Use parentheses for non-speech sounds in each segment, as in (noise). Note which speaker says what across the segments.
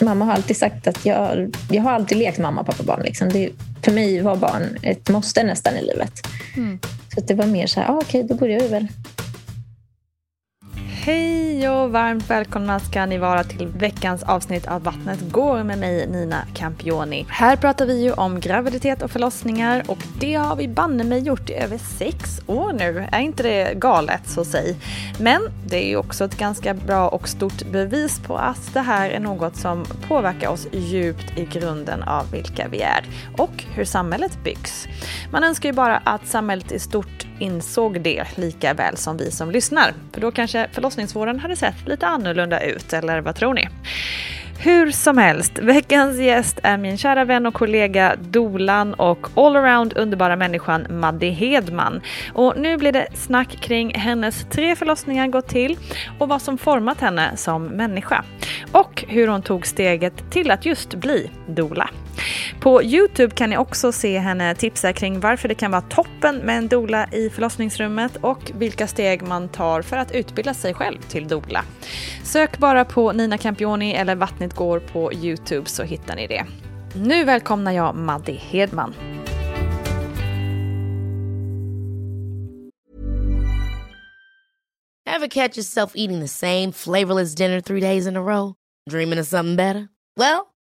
Speaker 1: Mamma har alltid sagt att jag, jag har alltid lekt mamma, pappa, barn. Liksom. Det, för mig var barn ett måste nästan i livet. Mm. Så det var mer så här, ah, okej, okay, då börjar vi väl.
Speaker 2: Hej och varmt välkomna ska ni vara till veckans avsnitt av Vattnet går med mig Nina Campioni. Här pratar vi ju om graviditet och förlossningar och det har vi banne mig gjort i över sex år nu. Är inte det galet så säg? Men det är ju också ett ganska bra och stort bevis på att det här är något som påverkar oss djupt i grunden av vilka vi är och hur samhället byggs. Man önskar ju bara att samhället i stort insåg det lika väl som vi som lyssnar. För då kanske förlossningsvården hade sett lite annorlunda ut, eller vad tror ni? Hur som helst, veckans gäst är min kära vän och kollega Dolan och allround underbara människan Maddi Hedman. Och nu blir det snack kring hennes tre förlossningar gått till och vad som format henne som människa. Och hur hon tog steget till att just bli dola. På Youtube kan ni också se henne tipsa kring varför det kan vara toppen med en dola i förlossningsrummet och vilka steg man tar för att utbilda sig själv till dola. Sök bara på Nina Campioni eller Vattnet går på Youtube så hittar ni det. Nu välkomnar jag Maddi Hedman.
Speaker 3: Have catch yourself eating the same flavorless dinner three days in a row? Dreaming of something better? Well,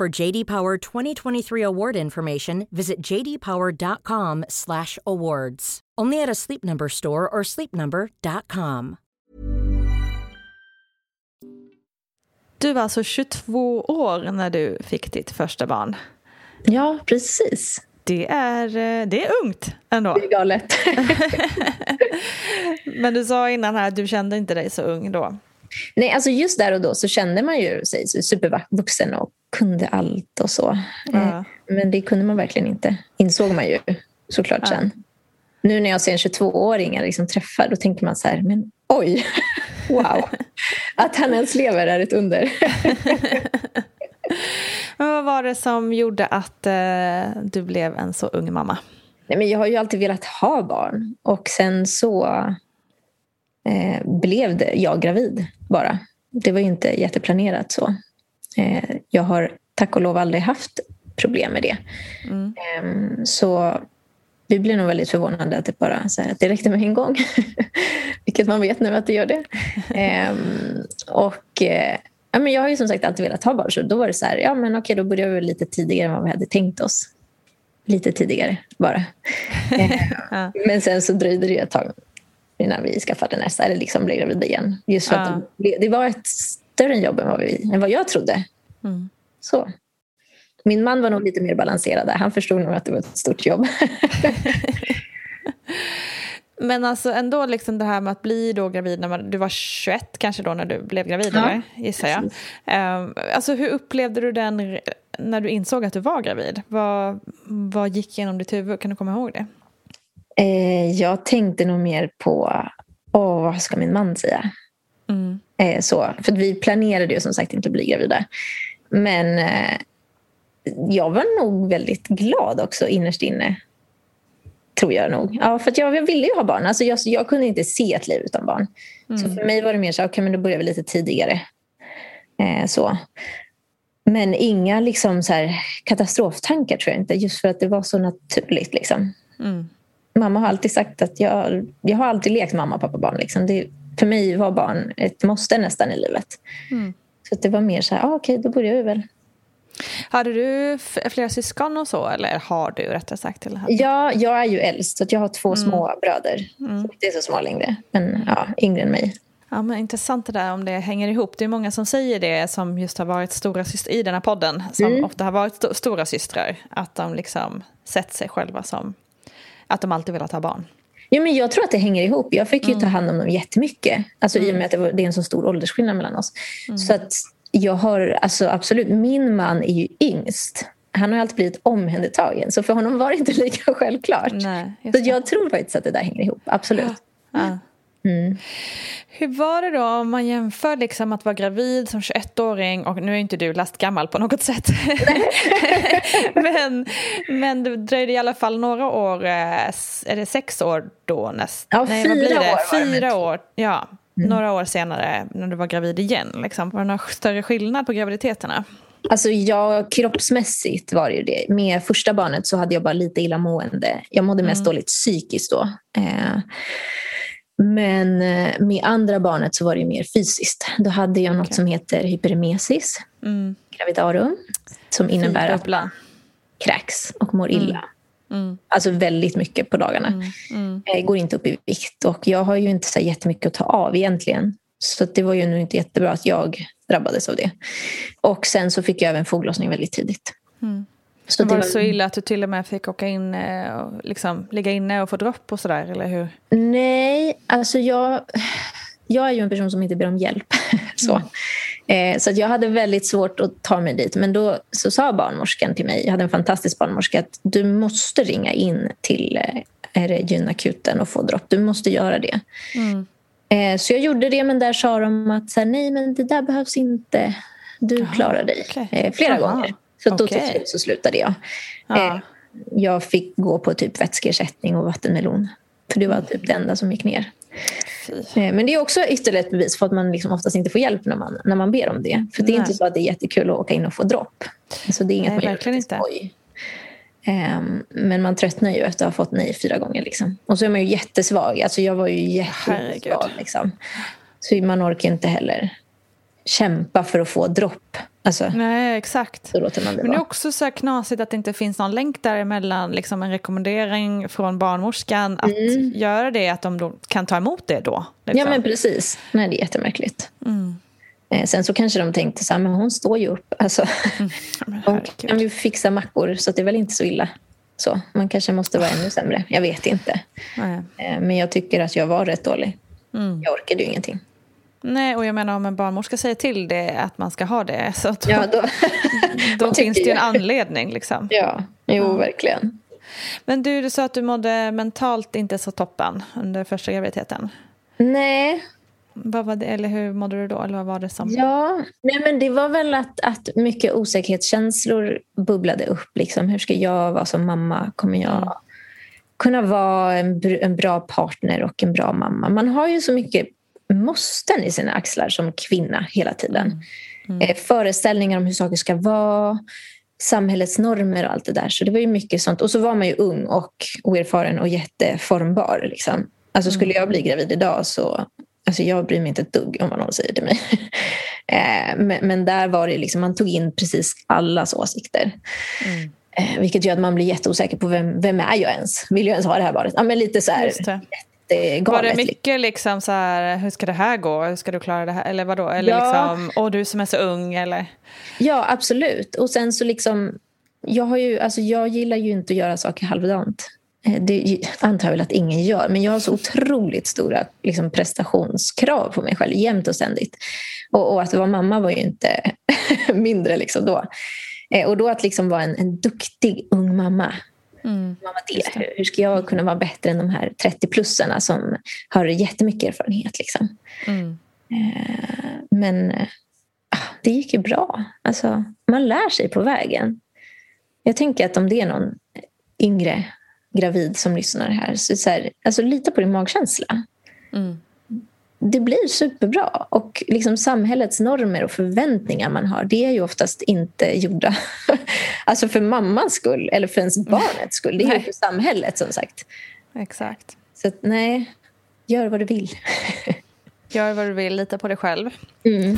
Speaker 4: For JD Power 2023 award information, visit jdpower.com/awards. Only at a Sleep Number store or sleepnumber.com.
Speaker 2: Du var alltså 22 år när du fick ditt första barn.
Speaker 1: Ja, precis.
Speaker 2: Det är, eh, det är ungt ändå.
Speaker 1: Det är galet. (laughs)
Speaker 2: Men du sa innan här att du kände inte dig så ung då.
Speaker 1: Nej, alltså just där och då så kände man ju sig supervuxen och kunde allt och så. Ja. Eh, men det kunde man verkligen inte, insåg man ju såklart ja. sen. Nu när jag ser en 22-åring liksom träffar, då tänker man så här, men oj, (laughs) wow. Att han ens lever är ett under. (laughs)
Speaker 2: men vad var det som gjorde att eh, du blev en så ung mamma?
Speaker 1: Nej, men jag har ju alltid velat ha barn och sen så eh, blev det, jag gravid bara. Det var ju inte jätteplanerat så. Eh, jag har tack och lov aldrig haft problem med det. Mm. Eh, så vi blev nog väldigt förvånade att det bara så här, att det räckte med en gång. (laughs) Vilket man vet nu att det gör det. (laughs) Ehm, och eh, ja, men jag har ju som sagt alltid velat ha barn så då var det så här, ja men okej då började vi lite tidigare än vad vi hade tänkt oss. Lite tidigare bara. (laughs) Ehm, men sen så dröjde det ett tag innan vi skaffade nästa eller liksom blev gravida igen. Just för
Speaker 2: Ja.
Speaker 1: att det, det var ett större jobb än vad, vi, än vad jag trodde.
Speaker 2: Mm.
Speaker 1: Så. Min man var nog lite mer balanserad. Han förstod nog att det var ett stort jobb. (laughs)
Speaker 2: Men alltså ändå liksom det här med att bli då gravid när man, du var 21 kanske då när du blev gravid,
Speaker 1: Ja,
Speaker 2: eller? gissar jag. Ehm, alltså hur upplevde du den när du insåg att du var gravid? Vad, vad gick genom ditt huvud? Kan du komma ihåg det?
Speaker 1: Eh, jag tänkte nog mer på åh, vad ska min man säga?
Speaker 2: Mm.
Speaker 1: Eh, så, för vi planerade ju som sagt inte att bli gravida. Men eh, jag var nog väldigt glad också innerst inne. Tror jag nog. Ja, för jag, jag ville ju ha barn. Alltså jag, jag kunde inte se ett liv utan barn. Så för mig var det mer så okej men då börjar vi lite tidigare. Eh, så. Men inga liksom så här, katastroftankar tror jag inte. Just för att det var så naturligt. Liksom.
Speaker 2: Mm.
Speaker 1: Mamma har alltid sagt att jag, jag har alltid lekt mamma, pappa, barn. Liksom. Det, för mig var barn ett måste nästan i livet.
Speaker 2: Mm.
Speaker 1: Så det var mer så här, ah, okej då börjar vi väl.
Speaker 2: Hade du flera syskon och så? Eller har du rättare sagt? Eller hade-
Speaker 1: Ja, jag är ju äldst så jag har två små bröder.
Speaker 2: Mm.
Speaker 1: Så det är så små längre. Men ja, yngre än mig.
Speaker 2: Ja, men intressant det där om det hänger ihop. Det är många som säger det som just har varit stora syster i den här podden. Som
Speaker 1: Mm.
Speaker 2: ofta har varit sto- stora systrar. Att de liksom sett sig själva som att de alltid velat ha barn.
Speaker 1: Jo, men jag tror att det hänger ihop. Jag fick ju
Speaker 2: Mm.
Speaker 1: ta hand om dem jättemycket. Alltså, I och med att det, var, det är en så stor åldersskillnad mellan oss.
Speaker 2: Mm.
Speaker 1: Så att jag har, alltså, absolut, min man är ju yngst. Han har alltid blivit omhändertagen. Så för honom var det inte lika självklart.
Speaker 2: Nej,
Speaker 1: så jag tror faktiskt att det där hänger ihop. Absolut.
Speaker 2: Ja.
Speaker 1: Mm.
Speaker 2: Hur var det då om man jämför liksom att vara gravid som 21-åring och nu är inte du lastgammal på något sätt. (laughs) men, men det dröjde i alla fall några år, eh, är det sex år då näst?
Speaker 1: Ja,
Speaker 2: vad
Speaker 1: fyra
Speaker 2: det?
Speaker 1: år
Speaker 2: Fyra år, ja. Några år senare när du var gravid igen. Liksom. Var det någon större skillnad på graviditeterna?
Speaker 1: Alltså jag, kroppsmässigt var det ju det. Med första barnet så hade jag bara lite illamående. Jag mådde mest dåligt psykiskt då. Eh, men eh, med andra barnet så var det mer fysiskt. Då hade jag något
Speaker 2: Okej.
Speaker 1: som heter hyperemesis,
Speaker 2: Mm.
Speaker 1: gravidarum, som innebär att man kräks och mår illa.
Speaker 2: Mm.
Speaker 1: Alltså väldigt mycket på dagarna.
Speaker 2: Mm.
Speaker 1: Jag går inte upp i vikt och jag har ju inte så jättemycket att ta av egentligen. Så det var ju nog inte jättebra att jag drabbades av det. Och sen så fick jag även foglossning väldigt tidigt.
Speaker 2: Mm.
Speaker 1: Så
Speaker 2: det
Speaker 1: var-
Speaker 2: så illa att du till och med fick åka in eh, och liksom ligga inne och få dropp och sådär, eller hur?
Speaker 1: Nej, alltså jag, jag är ju en person som inte ber om hjälp. (laughs) så eh, så jag hade väldigt svårt att ta mig dit. Men då så sa barnmorskan till mig, jag hade en fantastisk barnmorska, att du måste ringa in till eh, gynakuten och få dropp. Du måste göra det.
Speaker 2: Mm.
Speaker 1: Eh, så jag gjorde det, men där sa de att så här, nej, men det där behövs inte. Du klarar dig.
Speaker 2: okej.
Speaker 1: Eh, flera
Speaker 2: Aha,
Speaker 1: gånger. Så då till slut så slutade jag.
Speaker 2: Ja.
Speaker 1: Eh, jag fick gå på typ vätskeersättning och vattenmelon. För det var typ det enda som gick ner.
Speaker 2: Fy.
Speaker 1: Eh, Men det är också ytterligare ett bevis för att man liksom oftast inte får hjälp när man, när man ber om det. För det är
Speaker 2: Nej.
Speaker 1: inte så att det är jättekul att åka in och få dropp. Alltså det är inget
Speaker 2: Nej,
Speaker 1: man gör
Speaker 2: verkligen
Speaker 1: lite
Speaker 2: inte.
Speaker 1: skoj. Ehm, men man tröttnar ju efter att ha fått nej fyra gånger. Liksom. Och så är man ju jättesvag. Alltså jag var ju jättesvag. Liksom. Så man orkar inte heller kämpa för att få dropp. Alltså,
Speaker 2: Nej, exakt.
Speaker 1: det
Speaker 2: Men det är också så knasigt att det inte finns någon länk däremellan, liksom en rekommendering från barnmorskan att göra det, att de kan ta emot det då. Liksom.
Speaker 1: Mm. Ja, men precis. Nej, det är jättemärkligt.
Speaker 2: Mm.
Speaker 1: Eh, sen så kanske de tänkte så här, men hon står ju upp. Alltså,
Speaker 2: men (laughs)
Speaker 1: hon kan ju fixa mackor så det är väl inte så illa. Så, man kanske måste vara ännu sämre. Jag vet inte. Eh, men jag tycker att jag var rätt dålig.
Speaker 2: Mm.
Speaker 1: Jag orkade ju ingenting.
Speaker 2: Nej, och jag menar om en barnmorska säger till det att man ska ha det, så då,
Speaker 1: Ja, (laughs) då,
Speaker 2: då finns det ju en anledning. Liksom.
Speaker 1: ja jo, verkligen.
Speaker 2: Men du, du sa att du mådde mentalt inte så toppen under första graviditeten.
Speaker 1: Nej,
Speaker 2: Vad var det, eller hur mådde du då? Eller vad var det som...
Speaker 1: Ja, nej men det var väl att, att mycket osäkerhetskänslor bubblade upp. Liksom. Hur ska jag vara som mamma? Kommer jag
Speaker 2: Mm.
Speaker 1: kunna vara en, en bra partner och en bra mamma? Man har ju så mycket måsten i sina axlar som kvinna hela tiden.
Speaker 2: Mm.
Speaker 1: Eh, föreställningar om hur saker ska vara, samhällets normer och allt det där. Så det var ju mycket sånt. Och så var man ju ung och oerfaren och jätteformbar. Liksom. Alltså skulle jag bli gravid idag så Alltså jag bryr mig inte ett dugg om vad någon säger till mig. (laughs) Eh, men, men där var det liksom, man tog in precis allas åsikter.
Speaker 2: Mm.
Speaker 1: Eh, vilket gör att man blir jätteosäker på vem, vem är jag ens? Vill jag ens ha det här barnet? Ja, men lite så här. Jättegalet.
Speaker 2: Var det mycket liksom så här, hur ska det här gå, hur ska du klara det här, eller vadå? Eller
Speaker 1: Ja.
Speaker 2: liksom, åh du som är så ung, eller?
Speaker 1: Ja, absolut. Och sen så liksom, jag, har ju, alltså jag gillar ju inte att göra saker halvdant. Eh, Det antar jag väl att ingen gör, men jag har så otroligt stora liksom, prestationskrav på mig själv jämt och ständigt. Och, och att vara mamma var ju inte (laughs) mindre liksom då. Eh, Och då att liksom vara en, en duktig ung mamma. Mamma det, hur, hur ska jag kunna vara bättre än de här 30-plussarna som har jättemycket erfarenhet? Liksom?
Speaker 2: Mm.
Speaker 1: Eh, Men eh, ah, det gick ju bra. Alltså, man lär sig på vägen. Jag tänker att om det är någon yngre gravid som lyssnar här, så, så här alltså, lita på din magkänsla.
Speaker 2: Mm.
Speaker 1: Det blir superbra. Och liksom samhällets normer och förväntningar man har, det är ju oftast inte gjorda (laughs) alltså för mammans skull eller för ens barnets skull. Det är ju för samhället som sagt.
Speaker 2: Exakt.
Speaker 1: Så att, nej, gör vad du vill. (laughs)
Speaker 2: Gör vad du vill, lita på dig själv.
Speaker 1: Mm.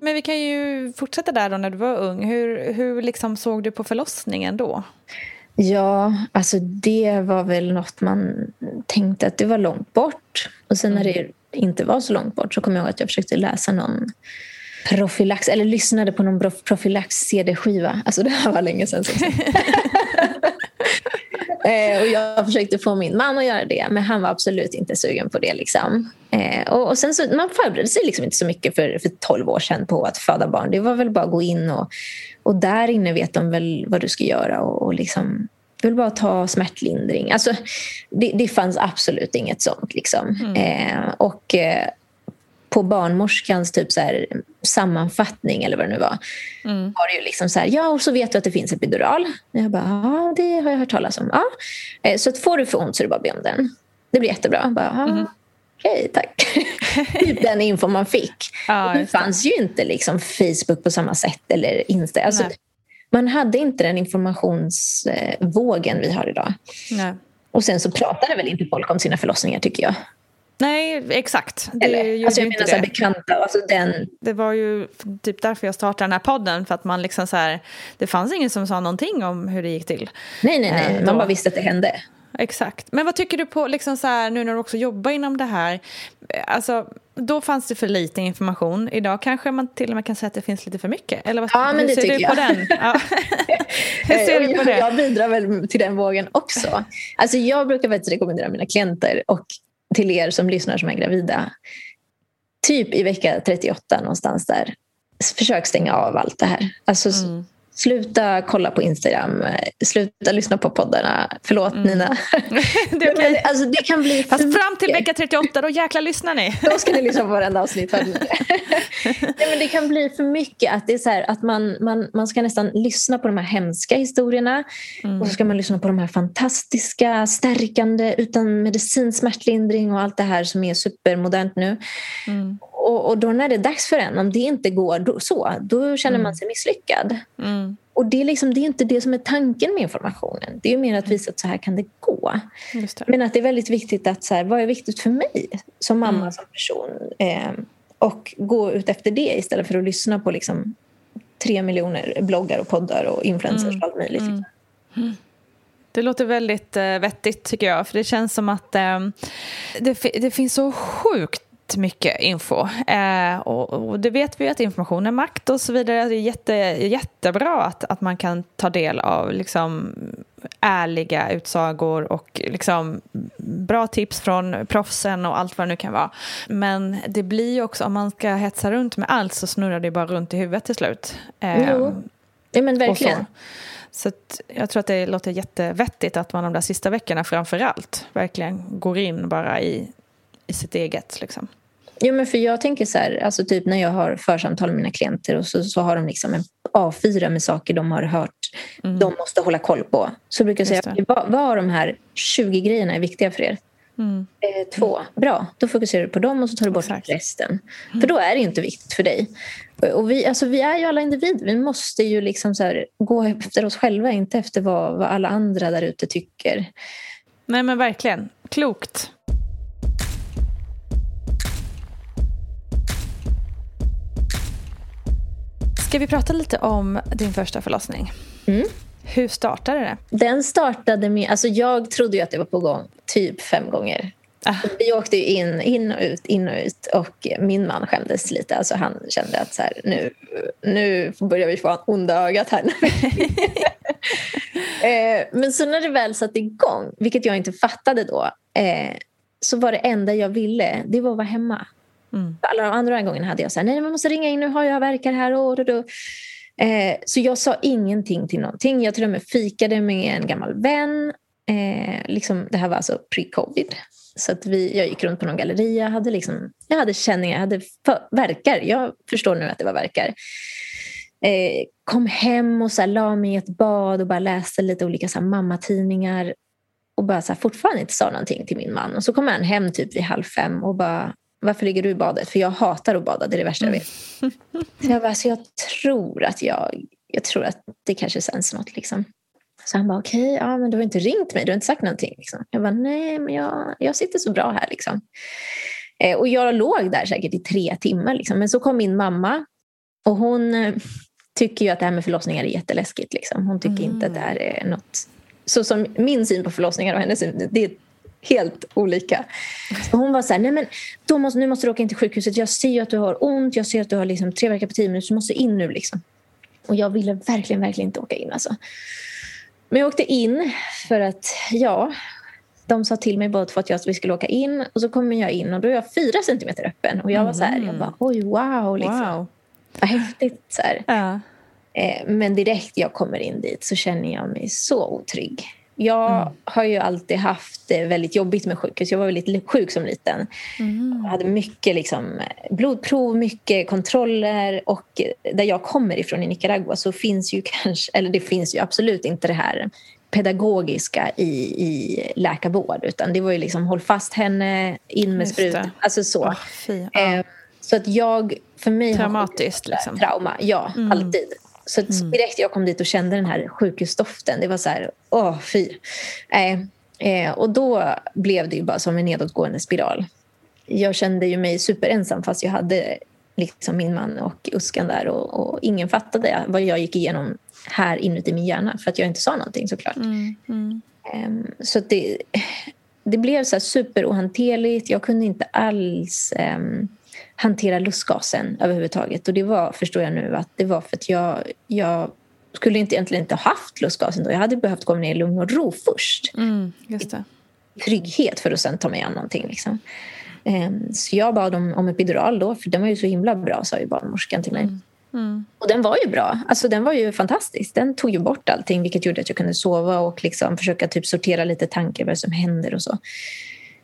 Speaker 2: Men vi kan ju fortsätta där då när du var ung. Hur, hur liksom såg du på förlossningen då?
Speaker 1: Ja, alltså det var väl något man tänkte att det var långt bort. Och sen när det inte var så långt bort så kom jag ihåg att jag försökte läsa någon profylax, eller lyssnade på någon prof- profylax-CD-skiva. Alltså det här var länge sedan. (laughs) Eh, och jag försökte få min man att göra det, men han var absolut inte sugen på det. Liksom. Eh, och, och sen så, man förberedde sig liksom inte så mycket för, för 12 år sedan på att föda barn. Det var väl bara att gå in och, och där inne vet de väl vad du ska göra. Och, och liksom, det vill bara ta smärtlindring. Alltså, det, det fanns absolut inget sånt. Liksom. Eh, och eh, på barnmorskans typ så här, sammanfattning eller vad det nu var var det ju liksom så här, ja och så vet du att det finns epidural. Jag bara, ja det har jag hört talas om. Ja. Eh, Så att får du för ont så är det bara att be om den. Det blir jättebra. Jag Bara, ja, Okej, tack. (laughs) typ den info man fick.
Speaker 2: Ja,
Speaker 1: det fanns ju inte liksom Facebook på samma sätt eller Insta. Alltså, man hade inte den informationsvågen vi har idag.
Speaker 2: Nej.
Speaker 1: Och sen så pratade väl inte folk om sina förlossningar tycker jag.
Speaker 2: Nej, exakt. Det
Speaker 1: Eller, alltså jag menar så här bekanta, alltså den,
Speaker 2: Det var ju typ därför jag startade den här podden. För att man liksom så här, det fanns ingen som sa någonting om hur det gick till.
Speaker 1: nej nej nej,
Speaker 2: Eh,
Speaker 1: man bara visste att det hände.
Speaker 2: Exakt. Men vad tycker du på, liksom så här, nu när du också jobbar inom det här? Alltså, då fanns det för lite information. Idag kanske man till och med kan säga att det finns lite för mycket. Eller vad,
Speaker 1: Ja, men det tycker jag.
Speaker 2: Ja. (laughs) hur ser du på det?
Speaker 1: Jag bidrar väl till den vågen också. Alltså jag brukar faktiskt rekommendera mina klienter och till er som lyssnar som är gravida. Typ i vecka 38 någonstans där. Försök stänga av allt det här. Alltså,
Speaker 2: Mm.
Speaker 1: Sluta kolla på Instagram, sluta lyssna på poddarna. Förlåt Nina.
Speaker 2: Mm. (laughs) Det är okej.
Speaker 1: Men, alltså, det kan bli
Speaker 2: Fast fram till vecka 38, då jäklar lyssnar ni.
Speaker 1: Då ska ni lyssna på varenda avsnitt. (laughs) Nej, men det kan bli för mycket. Att, det är så här, att man, man, man ska nästan lyssna på de här hemska historierna och så ska man lyssna på de här fantastiska, stärkande, utan medicinsk smärtlindring och allt det här som är supermodernt nu. Och, och då när det är dags för en, om det inte går då, så, då känner man sig misslyckad.
Speaker 2: Mm.
Speaker 1: Och det är, liksom, det är inte det som är tanken med informationen. Det är mer att visa att så här kan det gå.
Speaker 2: Det.
Speaker 1: Men att det är väldigt viktigt att så här, vad är viktigt för mig som mamma, som person? Eh, och gå ut efter det istället för att lyssna på liksom, tre miljoner bloggar och poddar och influencers och allt möjligt. liksom.
Speaker 2: Det låter väldigt eh, vettigt tycker jag. För det känns som att eh, det, det finns så sjukt mycket info. Eh, och, och det vet vi att information är makt och så vidare. Det är jätte, jättebra att, att man kan ta del av liksom, ärliga utsagor och liksom, bra tips från proffsen och allt vad det nu kan vara. Men det blir ju också, om man ska hetsa runt med allt så snurrar det bara runt i huvudet till slut. Eh,
Speaker 1: Jo, ja, men verkligen.
Speaker 2: så. Jag tror att det låter jättevettigt att man de där sista veckorna framför allt verkligen går in bara i sitt eget. Liksom.
Speaker 1: Jo, men för jag tänker så här, alltså typ när jag har församtal med mina klienter och så, så har de liksom en A4 med saker de har hört de måste hålla koll på. Så brukar jag säga,
Speaker 2: Mm. Just
Speaker 1: vad, vad av de här 20 grejerna är viktiga för er?
Speaker 2: Mm.
Speaker 1: Eh, två, bra. Då fokuserar du på dem och så tar du bort
Speaker 2: Exakt.
Speaker 1: resten. För då är det inte viktigt för dig. Och vi, alltså, vi är ju alla individer. Vi måste ju liksom så här, gå efter oss själva, inte efter vad, vad alla andra där ute tycker.
Speaker 2: Nej men verkligen, klokt. Ska vi prata lite om din första förlossning?
Speaker 1: Mm.
Speaker 2: Hur startade det?
Speaker 1: Den startade med... Alltså jag trodde ju att det var på gång typ fem gånger. Ah. Vi åkte in, in och ut, in och ut. Och min man skämdes lite. Alltså han kände att så här, nu, nu börjar vi få onda ögat här. (laughs) eh, men så när det väl satte igång, vilket jag inte fattade då eh, så var det enda jag ville, det var att vara hemma. Mm. Alla de andra gångerna hade jag så här, nej man måste ringa in, nu har jag verkar här. Och, och, och. Eh, så jag sa ingenting till någonting. Jag till och med fikade med en gammal vän. Eh, liksom, det här var alltså pre-covid. Så att vi, jag gick runt på någon galleria. Hade liksom, jag hade känningar, jag hade för, verkar. Jag förstår nu att det var verkar. Eh, kom hem och så här, la mig i ett bad och bara läste lite olika så här, mammatidningar. Och bara så här, fortfarande inte sa någonting till min man. Och så kom han hem typ vid halv fem och bara varför ligger du i badet? För jag hatar att bada, det är det värsta jag vet. Så (laughs) jag bara, alltså jag tror att jag, jag tror att det kanske känns något liksom. Så han bara, okej, okay, ja, men du har inte ringt mig, du har inte sagt någonting. Liksom. Jag bara, nej, men jag, jag sitter så bra här. Liksom. Eh, och jag låg där säkert i tre timmar. Liksom. Men så kom min mamma och hon eh, tycker ju att det här med förlossningar är jätteläskigt. Liksom. Hon tycker mm. inte att det här är något... Så som min syn på förlossningar och hennes syn, det är helt olika. Så hon var så här, nej men då måste, nu måste du åka in till sjukhuset. Jag ser att du har ont, jag ser att du har liksom tre veckor på tio minuter, du måste in nu. Liksom. Och jag ville verkligen, verkligen inte åka in. Alltså. Men jag åkte in för att, ja, de sa till mig båda två att jag, vi skulle åka in. Och så kommer jag in och då är jag fyra centimeter öppen. Och jag var så här, jag bara, oj wow. Liksom. wow. Vad häftigt. Så ja. eh, men direkt jag kommer in dit så känner jag mig så otrygg. Jag mm. har ju alltid haft det väldigt jobbigt med sjukhus. Jag var väldigt sjuk som liten. Mm. Jag hade mycket liksom, blodprov, mycket kontroller. Och där jag kommer ifrån i Nicaragua så finns ju (laughs) kanske, eller det finns ju absolut inte det här pedagogiska i, i läkarvård. Utan det var ju liksom håll fast henne, in med sprutan. Alltså så. Oh, fy, ja. eh, så att jag, för mig
Speaker 2: Traumatiskt liksom.
Speaker 1: Trauma, ja. Mm. Alltid. Så mm. direkt jag kom dit och kände den här sjukhusdoften, det var så här, åh fy. Eh, och då blev det ju bara som en nedåtgående spiral. Jag kände ju mig superensam fast jag hade liksom min man och Uskan där och, och ingen fattade vad jag gick igenom här inuti min hjärna för att jag inte sa någonting såklart. Mm. Mm. Eh, så det, det blev så superohanterligt. Jag kunde inte alls um, hantera lustgasen överhuvudtaget. Och det var, förstår jag nu, att det var för att jag, jag skulle inte egentligen inte ha haft lustgasen då. Jag hade behövt komma ner i lugn och ro först.
Speaker 2: Mm.
Speaker 1: Trygghet för att sen ta mig an någonting. Liksom. Um, så jag bad om, om epidural då, för den var ju så himla bra, sa ju barnmorskan till mig. Mm. Mm. Och den var ju bra. Alltså, den var ju fantastisk. Den tog ju bort allting vilket gjorde att jag kunde sova och liksom försöka typ sortera lite tankar vad som händer och så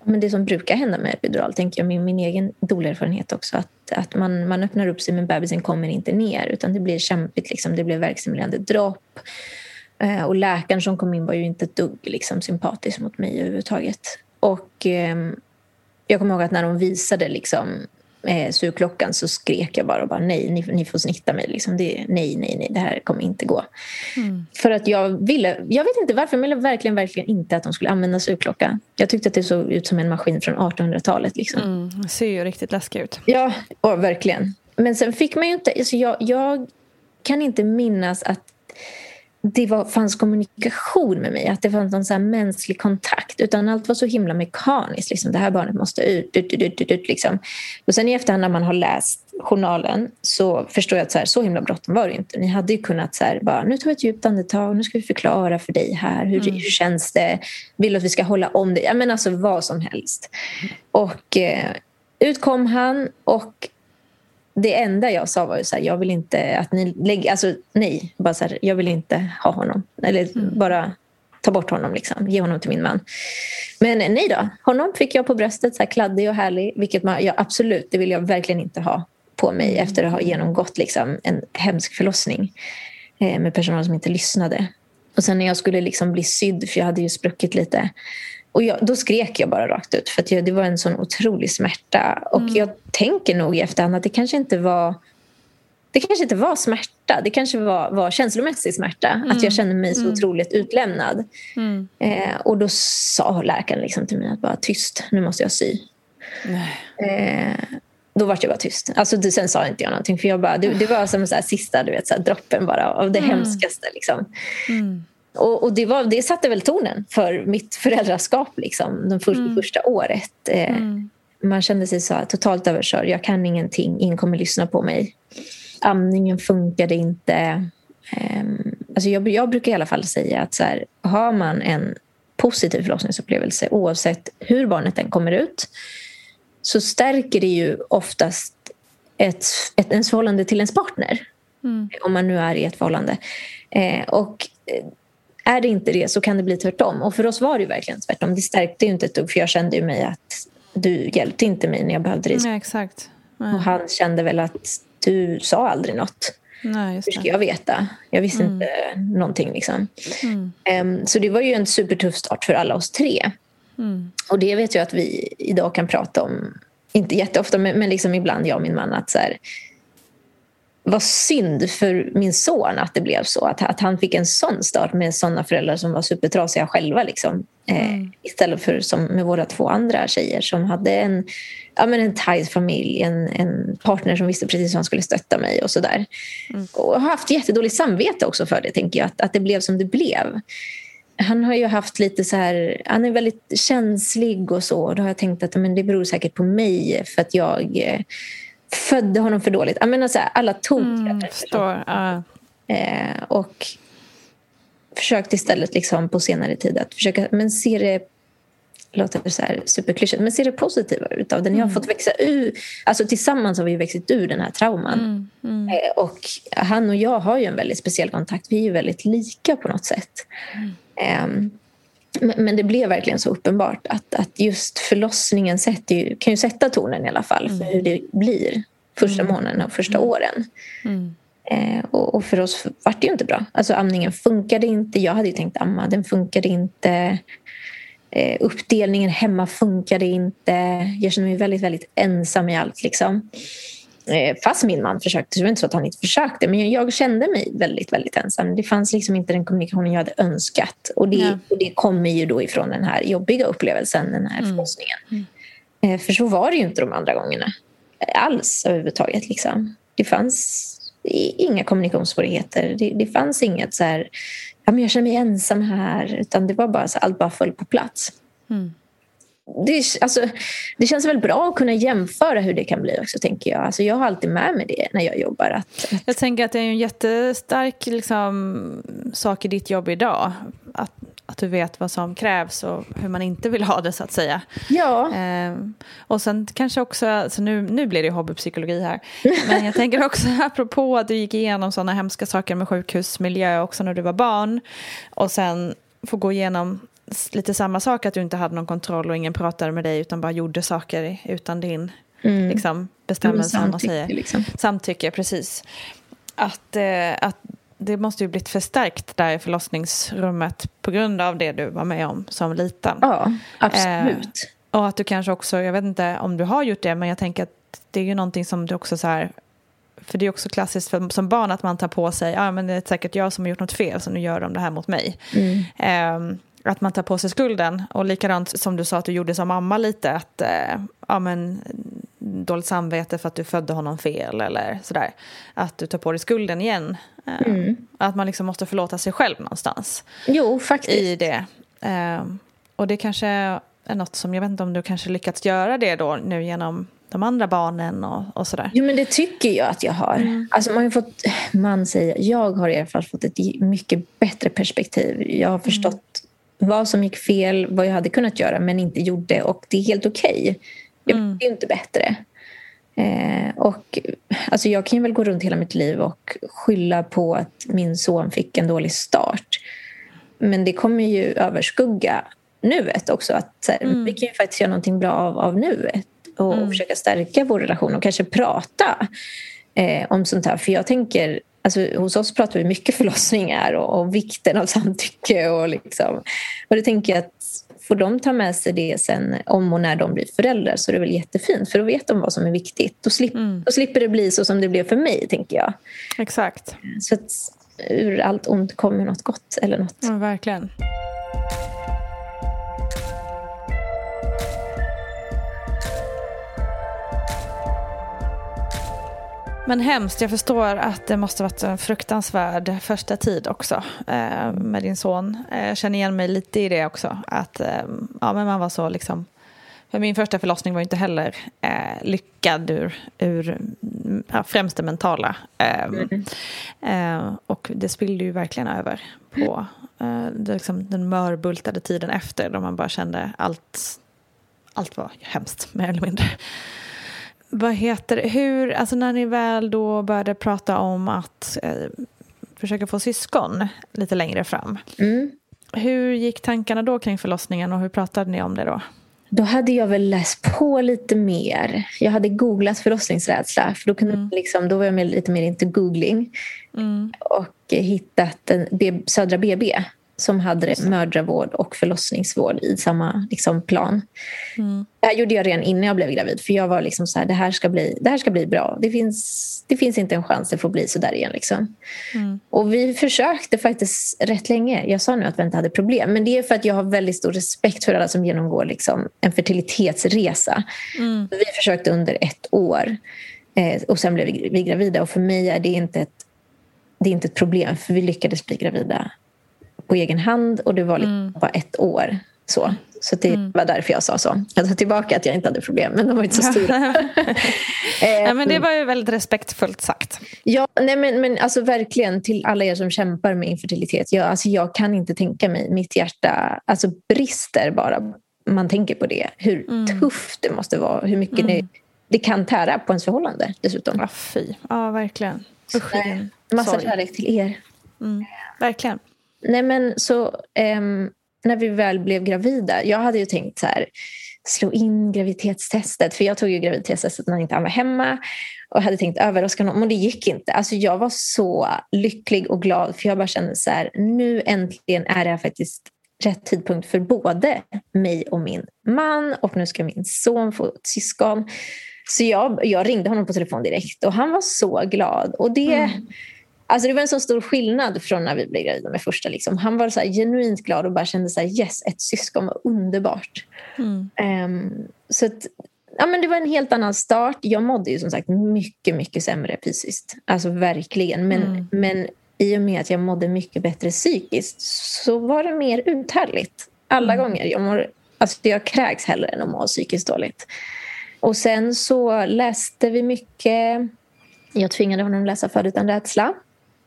Speaker 1: men det som brukar hända med epidural, tänker jag med min egen dolerfarenhet också, att, att man, man öppnar upp sig men bebisen kommer inte ner utan det blir kämpigt, liksom. det blir värkstimulerande dropp. Eh, och läkaren som kom in var ju inte ett dugg liksom, sympatisk mot mig överhuvudtaget. Och eh, jag kommer ihåg att när de visade liksom, eh, surklockan så skrek jag bara, och bara nej, ni, ni får snitta mig. Liksom. Det, nej, nej, nej, det här kommer inte gå. Mm. För att jag ville, jag vet inte varför, men jag ville verkligen, verkligen inte att de skulle använda surklocka. Jag tyckte att det såg ut som en maskin från 1800-talet. Liksom.
Speaker 2: Mm, det ser ju riktigt läskigt ut.
Speaker 1: Ja, och verkligen. Men sen fick man ju inte, alltså jag, jag kan inte minnas att det var, fanns kommunikation med mig, att det fanns någon så mänsklig kontakt. Utan allt var så himla mekaniskt. Liksom. Det här barnet måste ut, ut, ut, ut, ut liksom. Och sen i efterhand när man har läst journalen så förstår jag att så, här, så himla bråttom var det inte. Ni hade ju kunnat så här, bara, nu tar vi ett djupt andetag, nu ska vi förklara för dig här. Hur, mm. hur känns det? Vill du att vi ska hålla om dig? Ja, men alltså vad som helst. Och eh, ut kom han och det enda jag sa var ju så här, jag vill inte att ni lägger, alltså nej, bara så här, jag vill inte ha honom. Eller mm. bara ta bort honom, liksom. ge honom till min man. Men nej då, honom fick jag på bröstet, så här kladdig och härlig. Vilket man, ja, absolut, det vill jag verkligen inte ha på mig mm. efter att ha genomgått liksom, en hemsk förlossning eh, med personal som inte lyssnade. Och sen när jag skulle liksom bli sydd, för jag hade ju spruckit lite och jag, då skrek jag bara rakt ut för jag, det var en sån otrolig smärta. Och mm. jag tänker nog i efterhand att det kanske inte var det kanske inte var smärta, det kanske var, var känslomässig smärta. Mm. Att jag kände mig så mm. otroligt utlämnad. Mm. Eh, och då sa läkaren liksom till mig att bara tyst, nu måste jag sy. Eh, då var jag bara tyst. Alltså, det, sen sa inte jag någonting. För jag bara, det, det var som så här, sista du vet, så här, droppen bara av det mm. hemskaste. Liksom. Mm. Och, och det, var, det satte väl tonen för mitt föräldraskap liksom, det för, mm. första året. Eh, mm. Man kände sig så totalt överkörd. Jag kan ingenting, ingen kommer lyssna på mig. Amningen funkade inte. Eh, alltså jag, jag, brukar i alla fall säga att så här, har man en positiv förlossningsupplevelse oavsett hur barnet än kommer ut så stärker det ju oftast ett, ett, ens förhållande till ens partner. Mm. Om man nu är i ett förhållande. Eh, och eh, är det inte det så kan det bli tvärtom. Och för oss var det verkligen tvärtom. Det stärkte ju inte ett dugg för jag kände ju mig att du hjälpte inte mig när jag behövde dig.
Speaker 2: Nej, exakt.
Speaker 1: Nej. Och han kände väl att du sa aldrig något.
Speaker 2: Nej,
Speaker 1: Hur ska jag veta? Jag visste mm. inte någonting. Liksom. Mm. Um, så det var ju en supertuff start för alla oss tre. Mm. Och det vet jag att vi idag kan prata om, inte jätteofta men, men liksom ibland jag och min man att så här, vad synd för min son att det blev så. Att, att han fick en sån start med såna föräldrar som var supertrasiga själva. Liksom. Eh, mm. istället för som med våra två andra tjejer som hade en, ja, men en tajt familj, en, en partner som visste precis hur han skulle stötta mig och sådär. Mm. Och har haft jättedåligt samvete också för det, tänker jag. Att, att det blev som det blev. Han har ju haft lite så här, han är väldigt känslig och så. Då har jag tänkt att men det beror säkert på mig för att jag eh, födde honom för dåligt. Jag menar så här, alla tokigheter.
Speaker 2: Mm, uh.
Speaker 1: eh, och försökt istället liksom på senare tid att försöka men se det låter så här superklyschigt, men se det positiva utav det. Ni har mm. fått växa ur, alltså tillsammans har vi växt ur den här trauman. Mm. Mm. Eh, och han och jag har ju en väldigt speciell kontakt. Vi är ju väldigt lika på något sätt. Eh, men det blev verkligen så uppenbart att, att just förlossningen sätter ju, kan ju sätta tonen i alla fall för mm. hur det blir första mm. månaderna och första mm. åren. Mm. Eh, och, och, för oss var det ju inte bra. Alltså amningen funkade inte. Jag hade ju tänkt amma, den funkade inte. Eh, uppdelningen hemma funkade inte. Jag kände mig väldigt, väldigt ensam i allt. Liksom. Eh, fast min man försökte, så det var inte så att han inte försökte. Men jag kände mig väldigt, väldigt ensam. Det fanns liksom inte den kommunikationen jag hade önskat. Och det, ja. och det kommer ju då ifrån den här jobbiga upplevelsen, den här mm. förlossningen. Mm. Eh, för så var det ju inte de andra gångerna. Alls överhuvudtaget. Liksom. Det fanns inga kommunikationssvårigheter. Det, det fanns inget så här, ja, men jag känner mig ensam här. Utan det var bara så allt bara föll på plats. Mm det, alltså, det känns väl bra att kunna jämföra hur det kan bli också tänker jag. Alltså, jag har alltid med mig det när jag jobbar. Att, att...
Speaker 2: Jag tänker att det är en jättestark liksom, sak i ditt jobb idag. Att, att du vet vad som krävs och hur man inte vill ha det så att säga.
Speaker 1: Ja.
Speaker 2: Ehm, och sen kanske också, alltså nu, nu blir det hobbypsykologi här. (laughs) Men jag tänker också (laughs) apropå att du gick igenom sådana hemska saker med sjukhusmiljö också när du var barn. Och sen få gå igenom lite samma sak, att du inte hade någon kontroll och ingen pratade med dig utan bara gjorde saker utan din mm. liksom, bestämmelse. Mm, samtycke, säger. Liksom. samtycke, precis. Att, eh, att det måste ju blivit förstärkt där i förlossningsrummet på grund av det du var med om som liten.
Speaker 1: Ja, absolut.
Speaker 2: Eh, och att du kanske också, jag vet inte om du har gjort det, men jag tänker att det är ju någonting som du också så här för det är också klassiskt för, som barn att man tar på sig, ja ah, men det är säkert jag som har gjort något fel så nu gör de det här mot mig. Mm. Um, att man tar på sig skulden. Och likadant som du sa att du gjorde som mamma lite, att eh, ja, men, dåligt samvete för att du födde honom fel eller sådär. Att du tar på dig skulden igen. Eh, mm. Att man liksom måste förlåta sig själv någonstans.
Speaker 1: Jo, faktiskt.
Speaker 2: I det. Eh, och det kanske är något som, jag vet inte om du kanske lyckats göra det då nu genom de andra barnen och, och sådär?
Speaker 1: Jo men det tycker jag att jag har. Mm. Alltså man har fått, man säger, jag har i alla fall fått ett mycket bättre perspektiv. Jag har förstått mm vad som gick fel, vad jag hade kunnat göra men inte gjorde och det är helt okej. Okay. Jag mm. blir inte bättre. Eh, och, alltså jag kan väl gå runt hela mitt liv och skylla på att min son fick en dålig start. Men det kommer ju överskugga nuet också. Att, här, mm. Vi kan ju faktiskt göra någonting bra av, av nuet och, mm. och försöka stärka vår relation och kanske prata eh, om sånt här. För jag tänker Alltså, hos oss pratar vi mycket förlossningar och, och vikten av samtycke. Och, liksom. och det tänker jag att får de ta med sig det sen om och när de blir föräldrar så är det väl jättefint för då vet de vad som är viktigt. Då, slip, mm. då slipper det bli så som det blev för mig, tänker jag.
Speaker 2: Exakt.
Speaker 1: Så att ur allt ont kommer något gott eller något.
Speaker 2: Ja, verkligen. Men hemskt, jag förstår att det måste varit en fruktansvärd första tid också eh, med din son. Eh, jag känner igen mig lite i det också. Att eh, ja, men man var så liksom... För min första förlossning var inte heller eh, lyckad ur, ur ja, främst det mentala. Mm. och det spillde ju verkligen över på det, liksom, den mörbultade tiden efter då man bara kände allt, allt var hemskt mer eller mindre. Vad heter? Hur, alltså när ni väl då började prata om att eh, försöka få syskon lite längre fram. Mm. Hur gick tankarna då kring förlossningen och hur pratade ni om det då?
Speaker 1: Då hade jag väl läst på lite mer. Jag hade googlat förlossningsrädsla. För då, kunde mm. liksom, då var jag lite mer inte googling. Mm. Och hittat en Södra BB som hade mödravård och förlossningsvård i samma liksom, plan. Mm. Det här gjorde jag redan innan jag blev gravid. För jag var liksom så här, det här ska bli, det här ska bli bra. Det finns, det finns inte en chans det får bli så där igen. Liksom. Mm. Och vi försökte faktiskt rätt länge. Jag sa nu att vi inte hade problem. Men det är för att jag har väldigt stor respekt för alla som genomgår liksom, en fertilitetsresa. Mm. Vi försökte under ett år. Eh, och sen blev vi, vi gravida. Och för mig är det inte ett det är inte ett problem för vi lyckades bli gravida på egen hand och det var liksom mm. bara ett år. Så, så det mm. var därför jag sa så. Jag tar tillbaka att jag inte hade problem, men de var inte så stora. (laughs)
Speaker 2: ja, men det var ju väldigt respektfullt sagt.
Speaker 1: Ja, nej, men, men alltså verkligen till alla er som kämpar med infertilitet. Jag, alltså, jag kan inte tänka mig, mitt hjärta alltså, brister bara man tänker på det. Hur mm. tufft det måste vara, hur mycket det, mm. det kan tära på ens förhållande dessutom.
Speaker 2: Ja, fy. Ja, verkligen. Usch,
Speaker 1: Massa kärlek till er.
Speaker 2: Mm, verkligen.
Speaker 1: Nej men så um, när vi väl blev gravida, jag hade ju tänkt så här slå in graviditetstestet. För jag tog ju graviditetstestet när inte han var hemma och hade tänkt överraska honom, men det gick inte. Alltså jag var så lycklig och glad för jag bara kände så här, nu äntligen är det faktiskt rätt tidpunkt för både mig och min man och nu ska min son få ett syskon. Så jag, jag ringde honom på telefon direkt och han var så glad. Och det, mm. Alltså det var en så stor skillnad från när vi blev gravida med första. Liksom. Han var så genuint glad och bara kände så här, yes, ett syskon var underbart. Mm. Um, så att, ja, men det var en helt annan start. Jag mådde ju som sagt mycket, mycket sämre fysiskt. Alltså verkligen. Men, mm. men i och med att jag mådde mycket bättre psykiskt så var det mer uthärdligt. Alla mm. gånger. Jag, mår, alltså jag kräks hellre än att må psykiskt dåligt. Och sen så läste vi mycket. Jag tvingade honom läsa Född utan rädsla.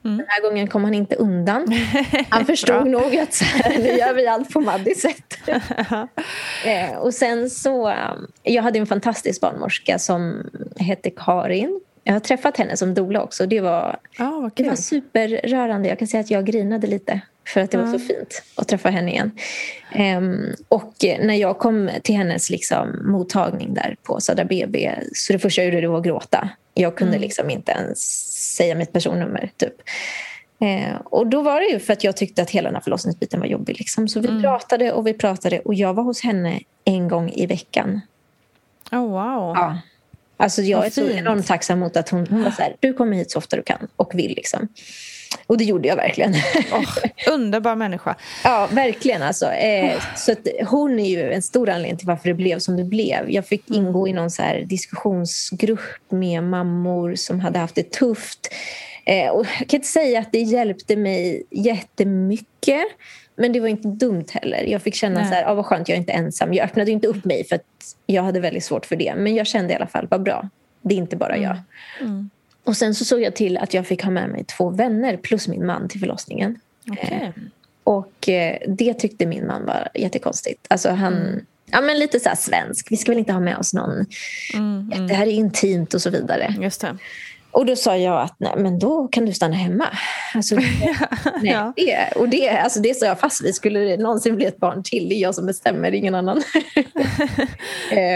Speaker 1: Mm. Den här gången kom han inte undan. (laughs) Han förstod nog att så här, nu gör vi allt på Maddis sätt. (laughs) eh, och sen så, um, jag hade en fantastisk barnmorska som hette Karin. Jag har träffat henne som doula också. Det var,
Speaker 2: ah,
Speaker 1: det var superrörande. Jag kan säga att jag grinade lite för att det var så fint att träffa henne igen. Um, och när jag kom till hennes liksom, mottagning där på Södra BB så det första jag gjorde det var att gråta. Jag kunde mm. liksom inte ens säga mitt personnummer. Typ. Eh, och då var det ju för att jag tyckte att hela den här förlossningsbiten var jobbig. Liksom. Så vi mm. pratade och vi pratade och jag var hos henne en gång i veckan.
Speaker 2: Oh, wow.
Speaker 1: Ja. Alltså jag Vad är så enormt tacksam mot att hon, hon var så här, du kommer hit så ofta du kan och vill. Liksom. Och det gjorde jag verkligen.
Speaker 2: Oh, (laughs) underbar människa.
Speaker 1: ja, verkligen. Alltså. Eh, så att hon är ju en stor anledning till varför det blev som det blev. Jag fick mm. ingå i någon så diskussionsgrupp med mammor som hade haft det tufft. Eh, och jag kan inte säga att det hjälpte mig jättemycket. Men det var inte dumt heller. Jag fick känna Nej. så här, ah, vad skönt, jag är inte ensam. Jag öppnade inte upp mig för att jag hade väldigt svårt för det. Men jag kände i alla fall, vad bra. Det är inte bara jag. Mm. Mm. Och sen så såg jag till att jag fick ha med mig två vänner plus min man till förlossningen.
Speaker 2: Okay. Eh,
Speaker 1: och eh, det tyckte min man var jättekonstigt. Alltså han, mm. ja, men lite så svensk. Vi ska väl inte ha med oss någon. Mm, mm. Det här är intimt och så vidare.
Speaker 2: Just det.
Speaker 1: Och då sa jag att nej, men då kan du stanna hemma. Alltså, (laughs) nej, det, och det, alltså, det sa jag fast vid. Skulle det någonsin bli ett barn till, det är jag som bestämmer, ingen annan.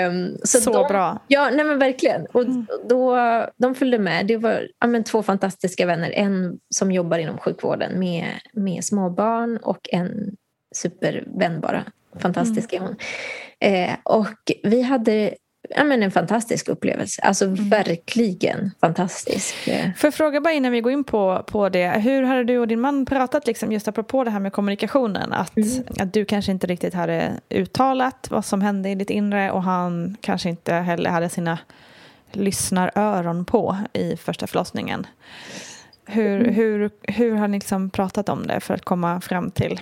Speaker 1: um, (laughs)
Speaker 2: så så
Speaker 1: de,
Speaker 2: bra.
Speaker 1: Ja, nej men verkligen. Och mm. då, de följde med. Det var ja, men, två fantastiska vänner. En som jobbar inom sjukvården med, med småbarn och en supervän bara. Fantastisk mm. är hon. Eh, och vi hade ja, men en fantastisk upplevelse. Alltså mm. verkligen fantastisk.
Speaker 2: Jag fråga bara innan vi går in på, på det. Hur hade du och din man pratat liksom, just apropå det här med kommunikationen? Att, mm. att du kanske inte riktigt hade uttalat vad som hände i ditt inre och han kanske inte heller hade sina lyssnar öron på i första förlossningen. Hur,
Speaker 1: Mm.
Speaker 2: hur, hur har ni liksom pratat om det för att komma fram till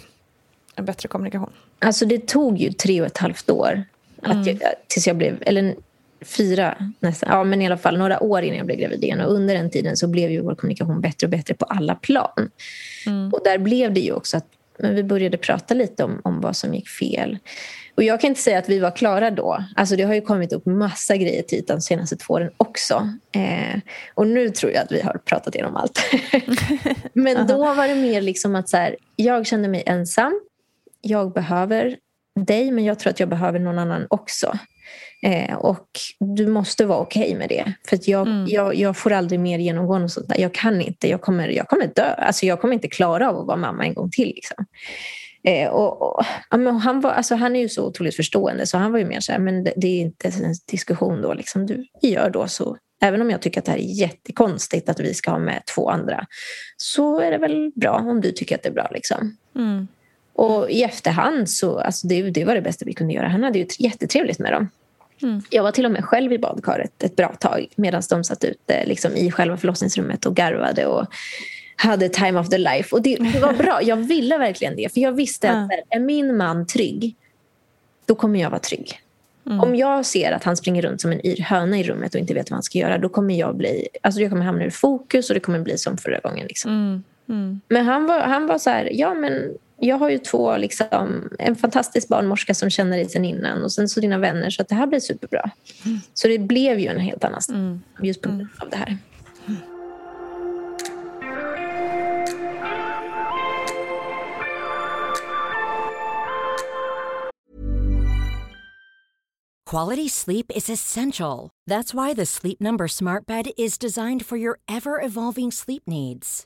Speaker 2: en bättre kommunikation?
Speaker 1: Alltså det tog ju tre och ett halvt år att jag, tills jag blev, eller fyra nästan, ja men i alla fall några år innan jag blev gravid igen. Och under den tiden så blev ju vår kommunikation bättre och bättre på alla plan. Och där blev det ju också att men vi började prata lite om, om vad som gick fel. Och jag kan inte säga att vi var klara då. Alltså det har ju kommit upp massa grejer till ytan de senaste två åren också. Eh, och nu tror jag att vi har pratat igenom allt. (laughs) Men då var det mer liksom att så här, jag kände mig ensam. Jag behöver dig, men jag tror att jag behöver någon annan också. Eh, och du måste vara okej med det. För jag, jag, jag får aldrig mer genomgå något sånt där. Jag kan inte. Jag kommer, jag kommer dö. Alltså jag kommer inte klara av att vara mamma en gång till. Liksom. Eh, och, och, ja, han, var, alltså han är ju så otroligt förstående så han var ju mer så här, men det, det är inte en diskussion då. Liksom. Du, vi gör då så. Även om jag tycker att det här är jättekonstigt att vi ska ha med två andra så är det väl bra om du tycker att det är bra. Liksom.
Speaker 2: Mm.
Speaker 1: Och i efterhand så alltså det, det var det bästa vi kunde göra. Han hade ju jättetrevligt med dem.
Speaker 2: Mm.
Speaker 1: Jag var till och med själv i badkaret ett bra tag medan de satt ute liksom, i själva förlossningsrummet och garvade och hade time of the life. Och det, det var bra. Jag ville verkligen det. För jag visste att
Speaker 2: Ja.
Speaker 1: är min man trygg, då kommer jag vara trygg. Om jag ser att han springer runt som en yr höna i rummet och inte vet vad han ska göra, då kommer jag bli, alltså jag kommer hamna ur fokus och det kommer bli som förra gången. Liksom.
Speaker 2: Mm. Mm.
Speaker 1: Men han var, han var så här, ja men jag har ju två, liksom, en fantastisk barnmorska som känner dig sen innan och sen så dina vänner så att det här blir superbra. Så det blev ju en helt annan sak just på grund av det här.
Speaker 4: Quality sleep is essential. That's why the Sleep Number Smart Bed is designed for your ever evolving sleep needs.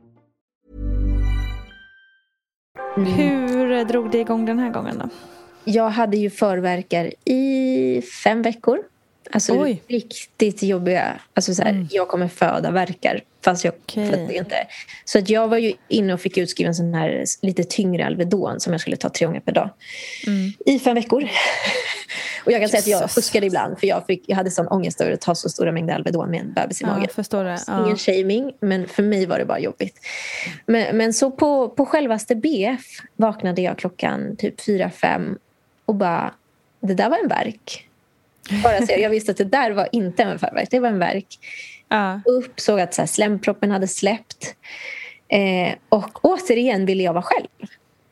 Speaker 2: Hur drog det igång den här gången då?
Speaker 1: Jag hade ju förverkar i fem veckor. Alltså
Speaker 2: Oj.
Speaker 1: riktigt jobbiga. Alltså så här, Jag kommer föda verkar fast jag
Speaker 2: Okej.
Speaker 1: födde inte. Så att jag var ju inne och fick utskriven en sån här lite tyngre Alvedon som jag skulle ta tre gånger per dag. I fem veckor. (laughs) och jag kan säga att jag
Speaker 2: Jesus.
Speaker 1: fuskade ibland för jag, fick, jag hade sån ångest över att ta så stora mängder Alvedon med en bebis i
Speaker 2: Ja,
Speaker 1: magen.
Speaker 2: förstår det.
Speaker 1: Ingen
Speaker 2: Ja.
Speaker 1: shaming, men för mig var det bara jobbigt. Men, men så på, på självaste BF vaknade jag klockan typ fyra fem och bara, det där var en verk. Bara så jag visste att det där var inte en förvärk, det var en verk.
Speaker 2: Ja.
Speaker 1: Upp, såg att så här, slemproppen hade släppt. Eh, och återigen ville jag vara själv.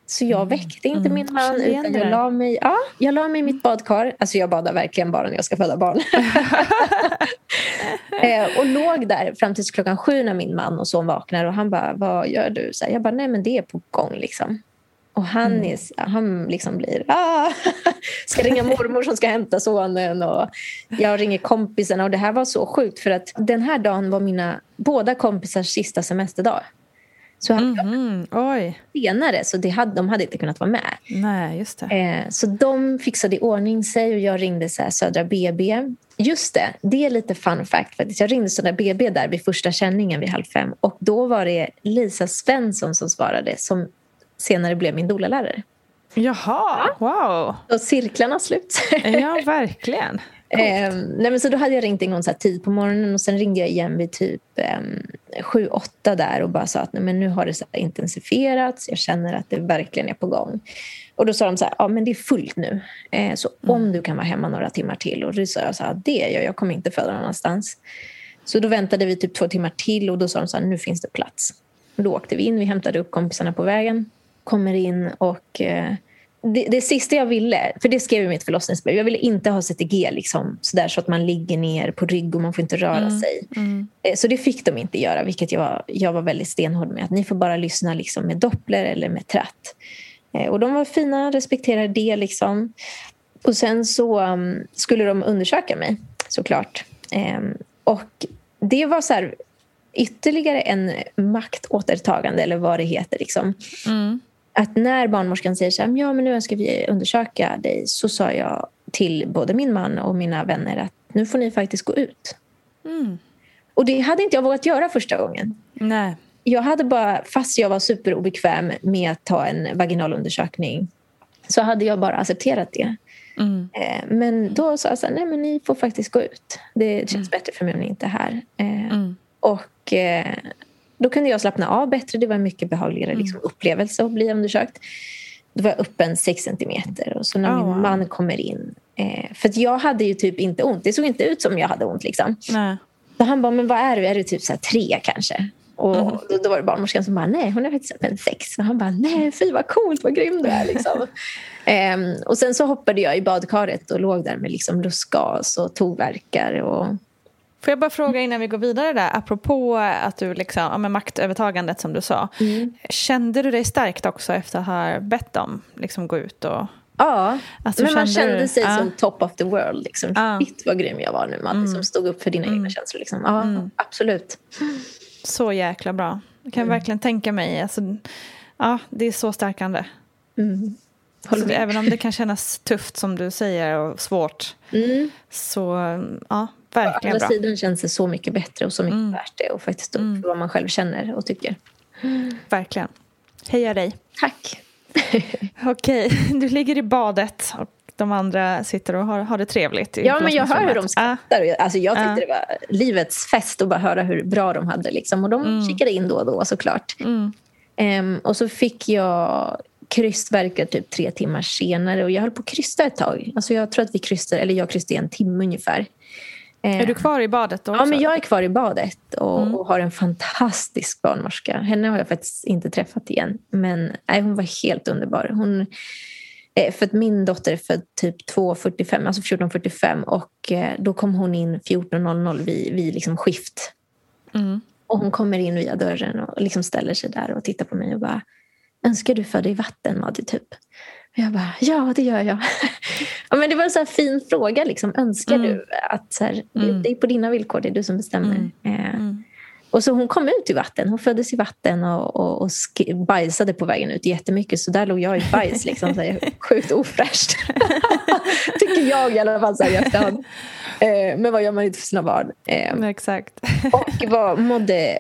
Speaker 1: Så jag väckte inte min man utan jag la, mig, ja, jag la mig i mitt badkar. Alltså jag badar verkligen bara när jag ska föda barn. (laughs) (laughs) eh, och låg där fram tills klockan sju när min man och son vaknar. Och han bara, vad gör du? Så här, jag bara, nej men det är på gång liksom. Och han,
Speaker 2: Mm.
Speaker 1: är, han liksom blir... Ah! (laughs) Ska ringa mormor som ska hämta sonen. Och jag ringer kompisarna. Och det här var så sjukt för att den här dagen var mina båda kompisars sista semesterdag. Så hade
Speaker 2: Mhm, Oj.
Speaker 1: senare, så det hade, de hade inte kunnat vara med.
Speaker 2: Nej, just det.
Speaker 1: Eh, så de fixade i ordning sig och jag ringde så Södra BB. Just det, det är lite fun fact. Faktiskt. Jag ringde Södra BB där vid första känningen vid halv fem. Och då var det Lisa Svensson som svarade som senare blev min doula-lärare.
Speaker 2: Jaha, wow.
Speaker 1: Så cirklarna slut.
Speaker 2: Ja, verkligen. (laughs)
Speaker 1: Eh, nej men så då hade jag ringt en gång så här tid på morgonen och sen ringde jag igen vid typ eh, 7-8 där och bara sa att nej, men nu har det så intensifierats. Jag känner att det verkligen är på gång. Och då sa de så här, ja men det är fullt nu. Eh, så om du kan vara hemma några timmar till. Och då sa jag så här, det är jag, jag kommer inte föda någon annanstans. Så då väntade vi typ två timmar till och då sa de så här, nu finns det plats. Och då åkte vi in, vi hämtade upp kompisarna på vägen. Kommer in och eh, det, det sista jag ville, för det skrev jag i mitt förlossningsbrev, jag ville inte ha CTG liksom, sådär så att man ligger ner på rygg och man får inte röra sig. Eh, Så det fick de inte göra, vilket jag, var- jag var väldigt stenhård med. Att ni får bara lyssna liksom med doppler eller med tratt. Eh, Och de var fina, respekterade det. Liksom. Och sen så um, skulle de undersöka mig, såklart. Ehm, och det var så här, ytterligare en maktåtertagande, eller vad det heter. Liksom. Att när barnmorskan säger så här, ja men nu önskar vi undersöka dig, så sa jag till både min man och mina vänner att nu får ni faktiskt gå ut. Och det hade inte jag vågat göra första gången.
Speaker 2: Nej.
Speaker 1: Jag hade bara, fast jag var superobekväm med att ta en vaginalundersökning så hade jag bara accepterat det.
Speaker 2: Mm.
Speaker 1: Eh, Men då sa jag så här, nej men ni får faktiskt gå ut. Det känns bättre för mig om ni inte är här. Eh,
Speaker 2: Mm.
Speaker 1: Och eh, då kunde jag slappna av bättre. Det var en mycket behagligare liksom, upplevelse att bli undersökt. Då var jag öppen 6 centimeter och så när
Speaker 2: Oh,
Speaker 1: min man kommer in. Eh, för jag hade ju typ inte ont. Det såg inte ut som jag hade ont liksom.
Speaker 2: Nej.
Speaker 1: Så han bara, men vad är du? Är du typ så tre kanske? Och
Speaker 2: Mm.
Speaker 1: då, då var det barnmorskan som bara, nej hon är faktiskt en sex. Och han bara, nej fy vad coolt, vad grym du är. Liksom. (laughs) Ehm, och sen så hoppade jag i badkaret och låg där med liksom lustgas och tog verkar. Och...
Speaker 2: Får jag bara fråga innan vi går vidare där, apropå att du liksom, ja, med maktövertagandet som du sa. Kände du dig starkt också efter att ha bett dem liksom gå ut och...
Speaker 1: Ja,
Speaker 2: Alltså,
Speaker 1: men man
Speaker 2: kände
Speaker 1: kände sig
Speaker 2: Ja.
Speaker 1: som top of the world. Liksom.
Speaker 2: Ja.
Speaker 1: Shit vad grym jag var nu. Man liksom stod upp för dina egna känslor. Liksom. Ja, absolut.
Speaker 2: Så jäkla bra. Jag kan verkligen tänka mig. Alltså, ja, det är så stärkande.
Speaker 1: Med.
Speaker 2: även om det kan kännas tufft som du säger och svårt. Så ja,
Speaker 1: Å
Speaker 2: verkligen
Speaker 1: andra
Speaker 2: bra.
Speaker 1: sidan känns det så mycket bättre och så mycket värt det. Och faktiskt stå upp för vad man själv känner och tycker.
Speaker 2: Verkligen. Heja dig.
Speaker 1: Tack. (laughs) (laughs)
Speaker 2: Okej, du ligger i badet och de andra sitter och har, har det trevligt.
Speaker 1: Ja, men jag hör hur de
Speaker 2: förlossningsrummet.
Speaker 1: skrattar. Alltså, jag tyckte
Speaker 2: Ja.
Speaker 1: det var livets fest att bara höra hur bra de hade. Liksom. Och de
Speaker 2: Mm.
Speaker 1: kikade in då och då såklart. Ehm, och så fick jag krystverkar typ tre timmar senare. Och jag höll på att krysta ett tag. Alltså, jag tror att vi krystade, eller jag krystade i en timme ungefär.
Speaker 2: Är du kvar i badet då också?
Speaker 1: Ja, men jag är kvar i badet och,
Speaker 2: Mm.
Speaker 1: och har en fantastisk barnmorska. Henne har jag faktiskt inte träffat igen. Men nej, hon var helt underbar. Hon, eh, för att min dotter är född typ 2.45, alltså 14.45 och eh, då kom hon in 14.00 vid, vid liksom skift.
Speaker 2: Mm.
Speaker 1: Och hon kommer in via dörren och liksom ställer sig där och tittar på mig och bara Önskar du föda i vatten, Madde, typ? Och jag bara, ja det gör jag. (laughs) ja, men det var en så fin fråga. Liksom. Önskar
Speaker 2: Mm.
Speaker 1: du att så här, det, det är på dina villkor, det är du som bestämmer.
Speaker 2: Mm.
Speaker 1: Eh, och så hon kom ut i vatten. Hon föddes i vatten och, och, och bajsade på vägen ut jättemycket. Så där låg jag i bajs. Liksom, så här, (laughs) sjukt ofräscht. (laughs) Tycker jag i alla fall så här i efterhand. Eh, men vad gör man inte för sina barn? Eh,
Speaker 2: Exakt.
Speaker 1: och var, mådde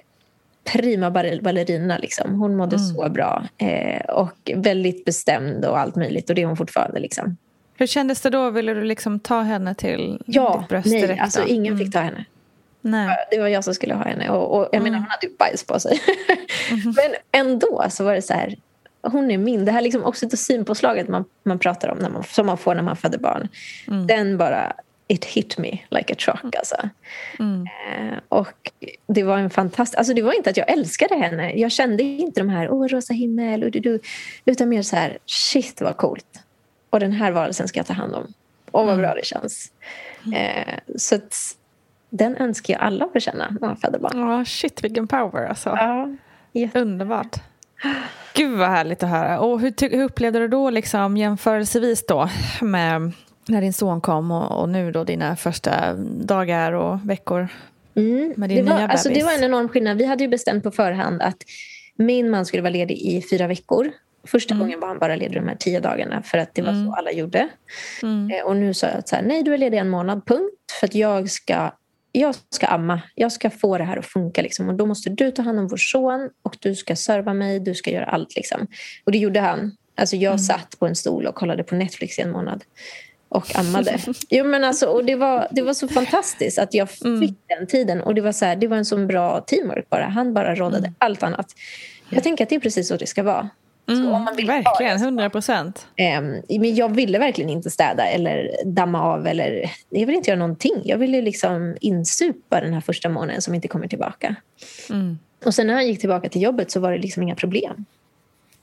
Speaker 1: prima baller- ballerina. Liksom. Hon mådde så bra. Eh, och väldigt bestämd och allt möjligt. Och det är hon fortfarande. Liksom.
Speaker 2: Hur kändes det då? Ville du liksom ta henne till
Speaker 1: Ja,
Speaker 2: ditt bröst
Speaker 1: nej,
Speaker 2: direkt?
Speaker 1: alltså
Speaker 2: då?
Speaker 1: ingen
Speaker 2: Mm.
Speaker 1: fick ta henne.
Speaker 2: Nej.
Speaker 1: Det var jag som skulle ha henne. Och, och jag menar, hon hade ju bajs på sig. (laughs) Men ändå så var det så här. Hon är min. Det här liksom oxytocinpåslaget man, man pratar om, när man, som man får när man föder barn. Den bara it hit me like a truck. Alltså. Eh, och det var en fantastisk... Alltså det var inte att jag älskade henne. Jag kände inte de här, åh, rosa himmel, och du, du, utan mer så här, shit vad coolt. Och den här varelsen ska jag ta hand om. Åh, vad bra det känns. Eh, så att, den önskar jag alla får känna när man föder barn.
Speaker 2: Ja, shit vilken power alltså.
Speaker 1: Ja, jätte-
Speaker 2: Underbart. Gud vad härligt att höra. Och hur, hur upplevde du då liksom jämförelsevis då med när din son kom och, och nu då dina första dagar och veckor
Speaker 1: Mm.
Speaker 2: med
Speaker 1: Det
Speaker 2: din
Speaker 1: var,
Speaker 2: nya
Speaker 1: alltså, det
Speaker 2: bebis?
Speaker 1: var en enorm skillnad. Vi hade ju bestämt på förhand att min man skulle vara ledig i fyra veckor. Första
Speaker 2: Mm.
Speaker 1: gången var han bara ledig de här tio dagarna för att det var så alla gjorde.
Speaker 2: Mm.
Speaker 1: Eh, Och nu sa jag att så här, nej du är ledig en månad, punkt. För att jag ska, jag ska amma. Jag ska få det här att funka. Liksom. Och då måste du ta hand om vår son och du ska serva mig, du ska göra allt. Liksom. Och det gjorde han. Alltså jag
Speaker 2: Mm.
Speaker 1: satt på en stol och kollade på Netflix i en månad och ammade. (laughs) jo, men alltså, och det, var, det var så fantastiskt att jag fick
Speaker 2: Mm.
Speaker 1: den tiden. Och det var, så här, det var en så bra teamwork bara. Han bara rådade
Speaker 2: Mm.
Speaker 1: allt annat. Jag tänker att det är precis så det ska vara.
Speaker 2: Mm, Verkligen, hundra procent.
Speaker 1: Ehm, men jag ville verkligen inte städa eller damma av. Eller, jag ville inte göra någonting. Jag ville liksom insupa den här första månaden som inte kommer tillbaka.
Speaker 2: Mm.
Speaker 1: Och sen när han gick tillbaka till jobbet så var det liksom inga problem.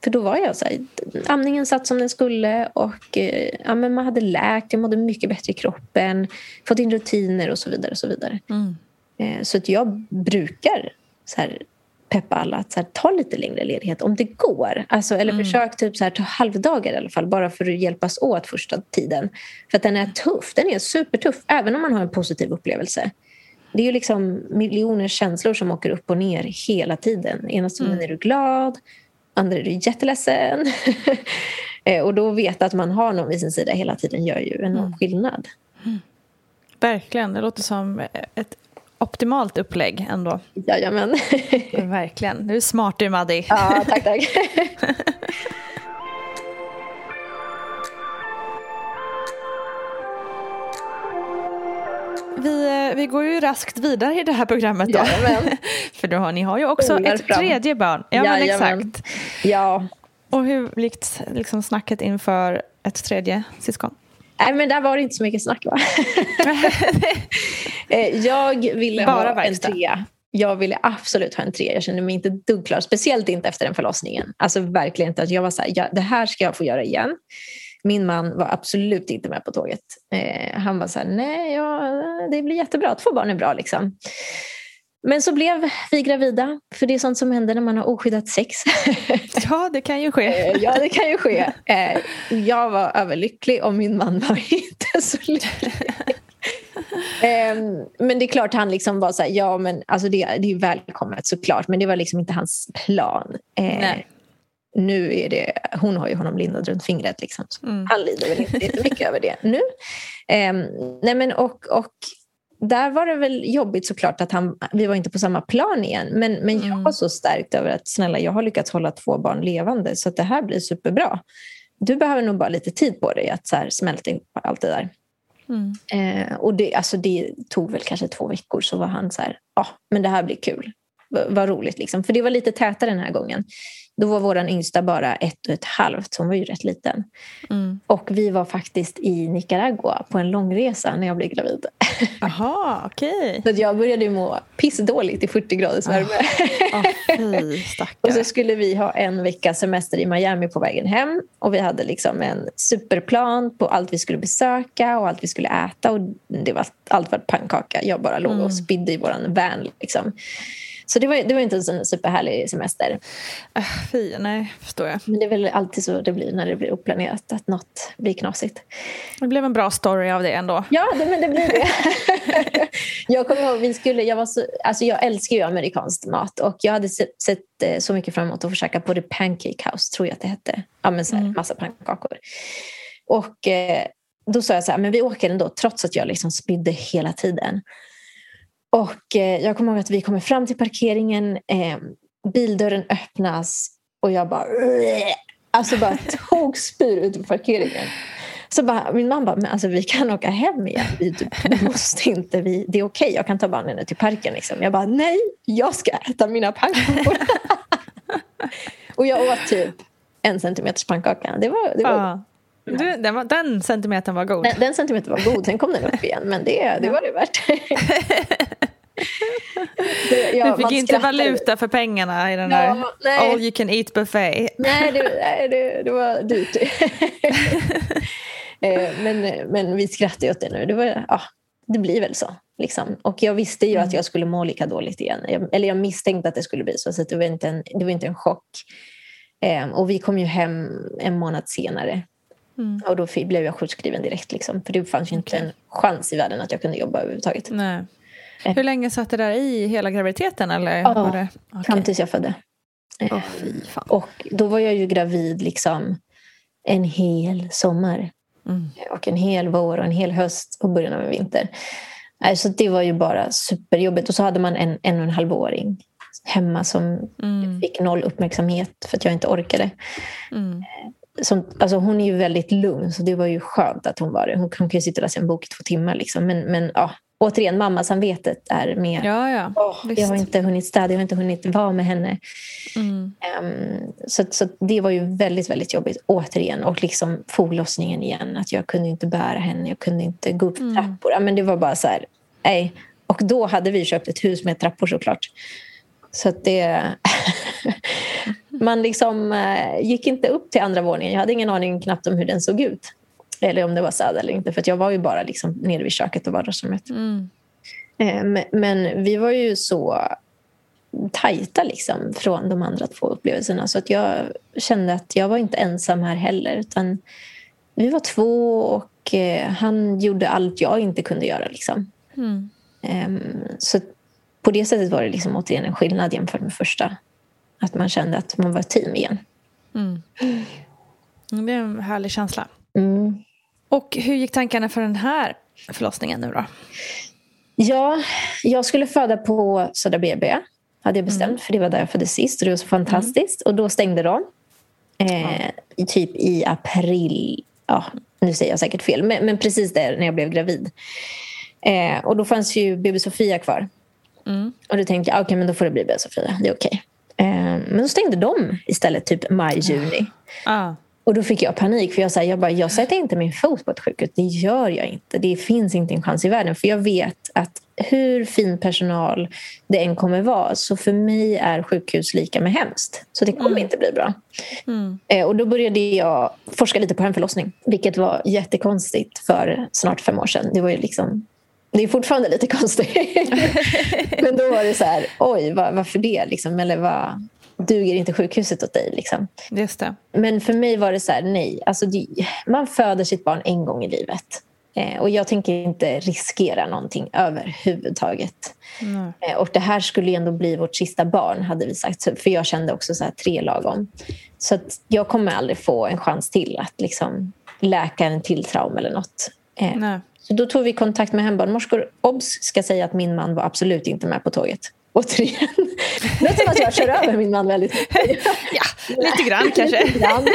Speaker 1: För då var jag så här, amningen satt som den skulle och eh, ja, men man hade läkt, jag mådde mycket bättre i kroppen, fått in rutiner och så vidare. Och så vidare.
Speaker 2: Mm.
Speaker 1: Eh, så att jag brukar så här, peppa alla att så här, ta lite längre ledighet om det går. Alltså, eller försök typ så här, ta halvdagar i alla fall bara för att hjälpas åt första tiden. För att den är tuff, den är supertuff även om man har en positiv upplevelse. Det är ju liksom miljoner känslor som åker upp och ner hela tiden. Ena stunden är du glad, andra är du jätteledsen. (laughs) Eh, och då veta att man har någon vid sin sida hela tiden gör ju enorm skillnad.
Speaker 2: Verkligen, det låter som ett optimalt upplägg ändå.
Speaker 1: Jajamän. (laughs)
Speaker 2: Verkligen. Du är smart du Maddi.
Speaker 1: ja, tack, tack. (laughs)
Speaker 2: Vi, eh, vi går ju raskt vidare i det här programmet då. (laughs) För då har, ni har ju också
Speaker 1: Spolar
Speaker 2: ett
Speaker 1: fram.
Speaker 2: tredje barn. Ja, men exakt.
Speaker 1: Ja.
Speaker 2: Och hur gick liksom snacket inför ett tredje syskon?
Speaker 1: Nej, men där var det inte så mycket snack, va? (laughs) Eh, jag ville
Speaker 2: Bara
Speaker 1: ha
Speaker 2: verkstad.
Speaker 1: en trea. Jag ville absolut ha en trea. Jag kände mig inte ett dugg klar. Speciellt inte efter den förlossningen. Alltså verkligen inte. Att jag var så här, ja, det här ska jag få göra igen. Min man var absolut inte med på tåget. Eh, han var så här, nej, ja, det blir jättebra. Två barn är bra liksom. Men så blev vi gravida. För det är sånt som händer när man har oskyddat sex. (laughs)
Speaker 2: Ja, det kan ju ske.
Speaker 1: Eh, ja, det kan ju ske. Eh, jag var överlycklig och min man var (laughs) inte så lycklig. (laughs) Ehm, men det är klart han liksom var så här, ja men alltså det, det är välkommet såklart men det var liksom inte hans plan. Eh,
Speaker 2: Nej.
Speaker 1: Nu är det, hon har ju honom lindad runt fingret liksom.
Speaker 2: Mm.
Speaker 1: Han lider väl inte jättemycket över det nu. Ehm, nej men och, och där var det väl jobbigt såklart att han, vi var inte på samma plan igen. Men, men jag var så stärkt över att snälla jag har lyckats hålla två barn levande så att det här blir superbra. Du behöver nog bara lite tid på dig att så här smälta ihop allt det där.
Speaker 2: Mm.
Speaker 1: Eh, och det, alltså det tog väl kanske två veckor så var han så här, ja ah, men det här blir kul. V- Vad roligt liksom. För det var lite tätare den här gången. Då var vår yngsta bara ett och ett halvt, så hon var ju rätt liten.
Speaker 2: Mm.
Speaker 1: Och vi var faktiskt i Nicaragua på en långresa när jag blev gravid. (laughs)
Speaker 2: Jaha, okej.
Speaker 1: Så att jag började må pissdåligt i 40 graders värme.
Speaker 2: Åh, fy (laughs)
Speaker 1: Och så skulle vi ha en veckas semester i Miami på vägen hem. Och vi hade liksom en superplan på allt vi skulle besöka och allt vi skulle äta. Och det var, allt var pannkaka. Jag bara låg och spydde i våran van. Liksom. Så det var, det var inte en superhärlig semester.
Speaker 2: Äh, Fy, nej, förstår jag.
Speaker 1: Men det är väl alltid så det blir när det blir oplanerat, att något blir knasigt.
Speaker 2: Det blev en bra story av det ändå.
Speaker 1: Ja, det, men det blir det. (laughs) jag kommer ihåg, vi skulle, jag, var så, alltså jag älskar ju amerikansk mat och jag hade sett, eh, så mycket fram emot att få käka på The Pancake House, tror jag att det hette. Ja, men så här, massa pannkakor. Och eh, då sa jag så här, men vi åker ändå trots att jag liksom spydde hela tiden. Och eh, jag kommer ihåg att vi kommer fram till parkeringen, eh, bildörren öppnas och jag bara... Alltså bara tokspyr ut på parkeringen. Så bara, min man bara, men alltså vi kan åka hem igen. Vi, typ, måste inte, vi, det är okej, jag kan ta barnen till parken. Liksom. Jag bara, nej, jag ska äta mina pannkakor. (laughs) och jag åt typ en centimeters pannkaka. Det var, det var
Speaker 2: Ja. Du, den, var, den centimetern var god.
Speaker 1: Den, den centimetern var god, sen kom den upp igen. Men det, det var det värt. (laughs)
Speaker 2: det, ja, du fick inte valuta för pengarna i den ja, där nej. all you can eat buffé.
Speaker 1: Nej, det, nej, det, det var dyrt. (laughs) Eh, men, men vi skrattar åt det nu. Det, var, ja, det blir väl så. Liksom. Och jag visste ju mm. att jag skulle må lika dåligt igen. Jag, eller jag misstänkte att det skulle bli så, så det, var inte en, det var inte en chock. Eh, och vi kom ju hem en månad senare. Mm. Och då blev jag sjukskriven direkt. Liksom, för det fanns ju inte en chans i världen att jag kunde jobba överhuvudtaget.
Speaker 2: Nej. Eh. Hur länge satt det där i hela graviditeten? Eller
Speaker 1: ja, var det? Okay. fram tills jag födde.
Speaker 2: Oh,
Speaker 1: och då var jag ju gravid liksom en hel sommar. Mm. Och en hel vår och en hel höst och början av en vinter. Så det var ju bara superjobbigt. Och så hade man en en och en halvåring hemma som mm. fick noll uppmärksamhet för att jag inte orkade. Mm. Som, alltså hon är ju väldigt lugn, så det var ju skönt att hon var det. Hon, hon kan ju sitta och läsa en bok i två timmar. Liksom. Men, men ja, återigen, mammasamvetet är mer...
Speaker 2: Ja, ja.
Speaker 1: Oh, jag har inte hunnit städa, jag har inte hunnit vara med henne. Mm. Um, så, så det var ju väldigt, väldigt jobbigt. Återigen. Och liksom förlossningen igen. Att jag kunde inte bära henne, jag kunde inte gå upp mm. trappor. Men det var bara så här, nej. Och då hade vi köpt ett hus med trappor såklart. Så att det... (laughs) man liksom uh, gick inte upp till andra våningen. Jag hade ingen aning knappt om hur den såg ut. Eller om det var städ eller inte. För jag var ju bara liksom nere vid köket och vardagsrummet. Mm. Eh, men vi var ju så tajta liksom från de andra två upplevelserna. Så att jag kände att jag var inte ensam här heller. Utan vi var två och eh, han gjorde allt jag inte kunde göra. Liksom. Mm. Ehm, så på det sättet var det liksom återigen en skillnad jämfört med första. Att man kände att man var ett team igen.
Speaker 2: Mm. Det är en härlig känsla. Mm. Och hur gick tankarna för den här förlossningen nu då?
Speaker 1: Ja, jag skulle föda på Södra BB. Hade jag bestämt, mm. för det var där jag föddes sist. Och det var så fantastiskt. Mm. Och då stängde de. Eh, ja. Typ i april. Ja, nu säger jag säkert fel. Men, men precis där när jag blev gravid. Eh, och då fanns ju BB Sofia kvar. Mm. Och då tänkte jag, okej okay, men då får det bli BB Sofia. Det är okej. Okay. Eh, men då stängde de istället typ maj, juni. Ah. Och då fick jag panik för jag sa jag, bara, jag sätter inte min fot på ett sjukhus. Det gör jag inte. Det finns inte en chans i världen. För jag vet att hur fin personal det än kommer vara så för mig är sjukhus lika med hemskt. Så det kommer mm. inte bli bra. Mm. Eh, och då började jag forska lite på hemförlossning. Vilket var jättekonstigt för snart fem år sedan. Det var ju liksom det är fortfarande lite konstigt. (laughs) Men då var det så här, oj, var, varför det? Liksom? Eller vad, duger inte sjukhuset åt dig? Liksom. Men för mig var det så här, nej. Alltså, man föder sitt barn en gång i livet. Eh, och jag tänker inte riskera någonting överhuvudtaget. Mm. Och det här skulle ändå bli vårt sista barn, hade vi sagt. För jag kände också så här, tre lagom. Så jag kommer aldrig få en chans till att liksom, läka en till trauma eller något. Eh, så då tog vi kontakt med hembarnmorskor. Obs! ska säga att min man var absolut inte med på tåget återigen. Det (laughs) låter som att jag kör över min man väldigt
Speaker 2: mycket. ja, lite grann (laughs) kanske. lite grann.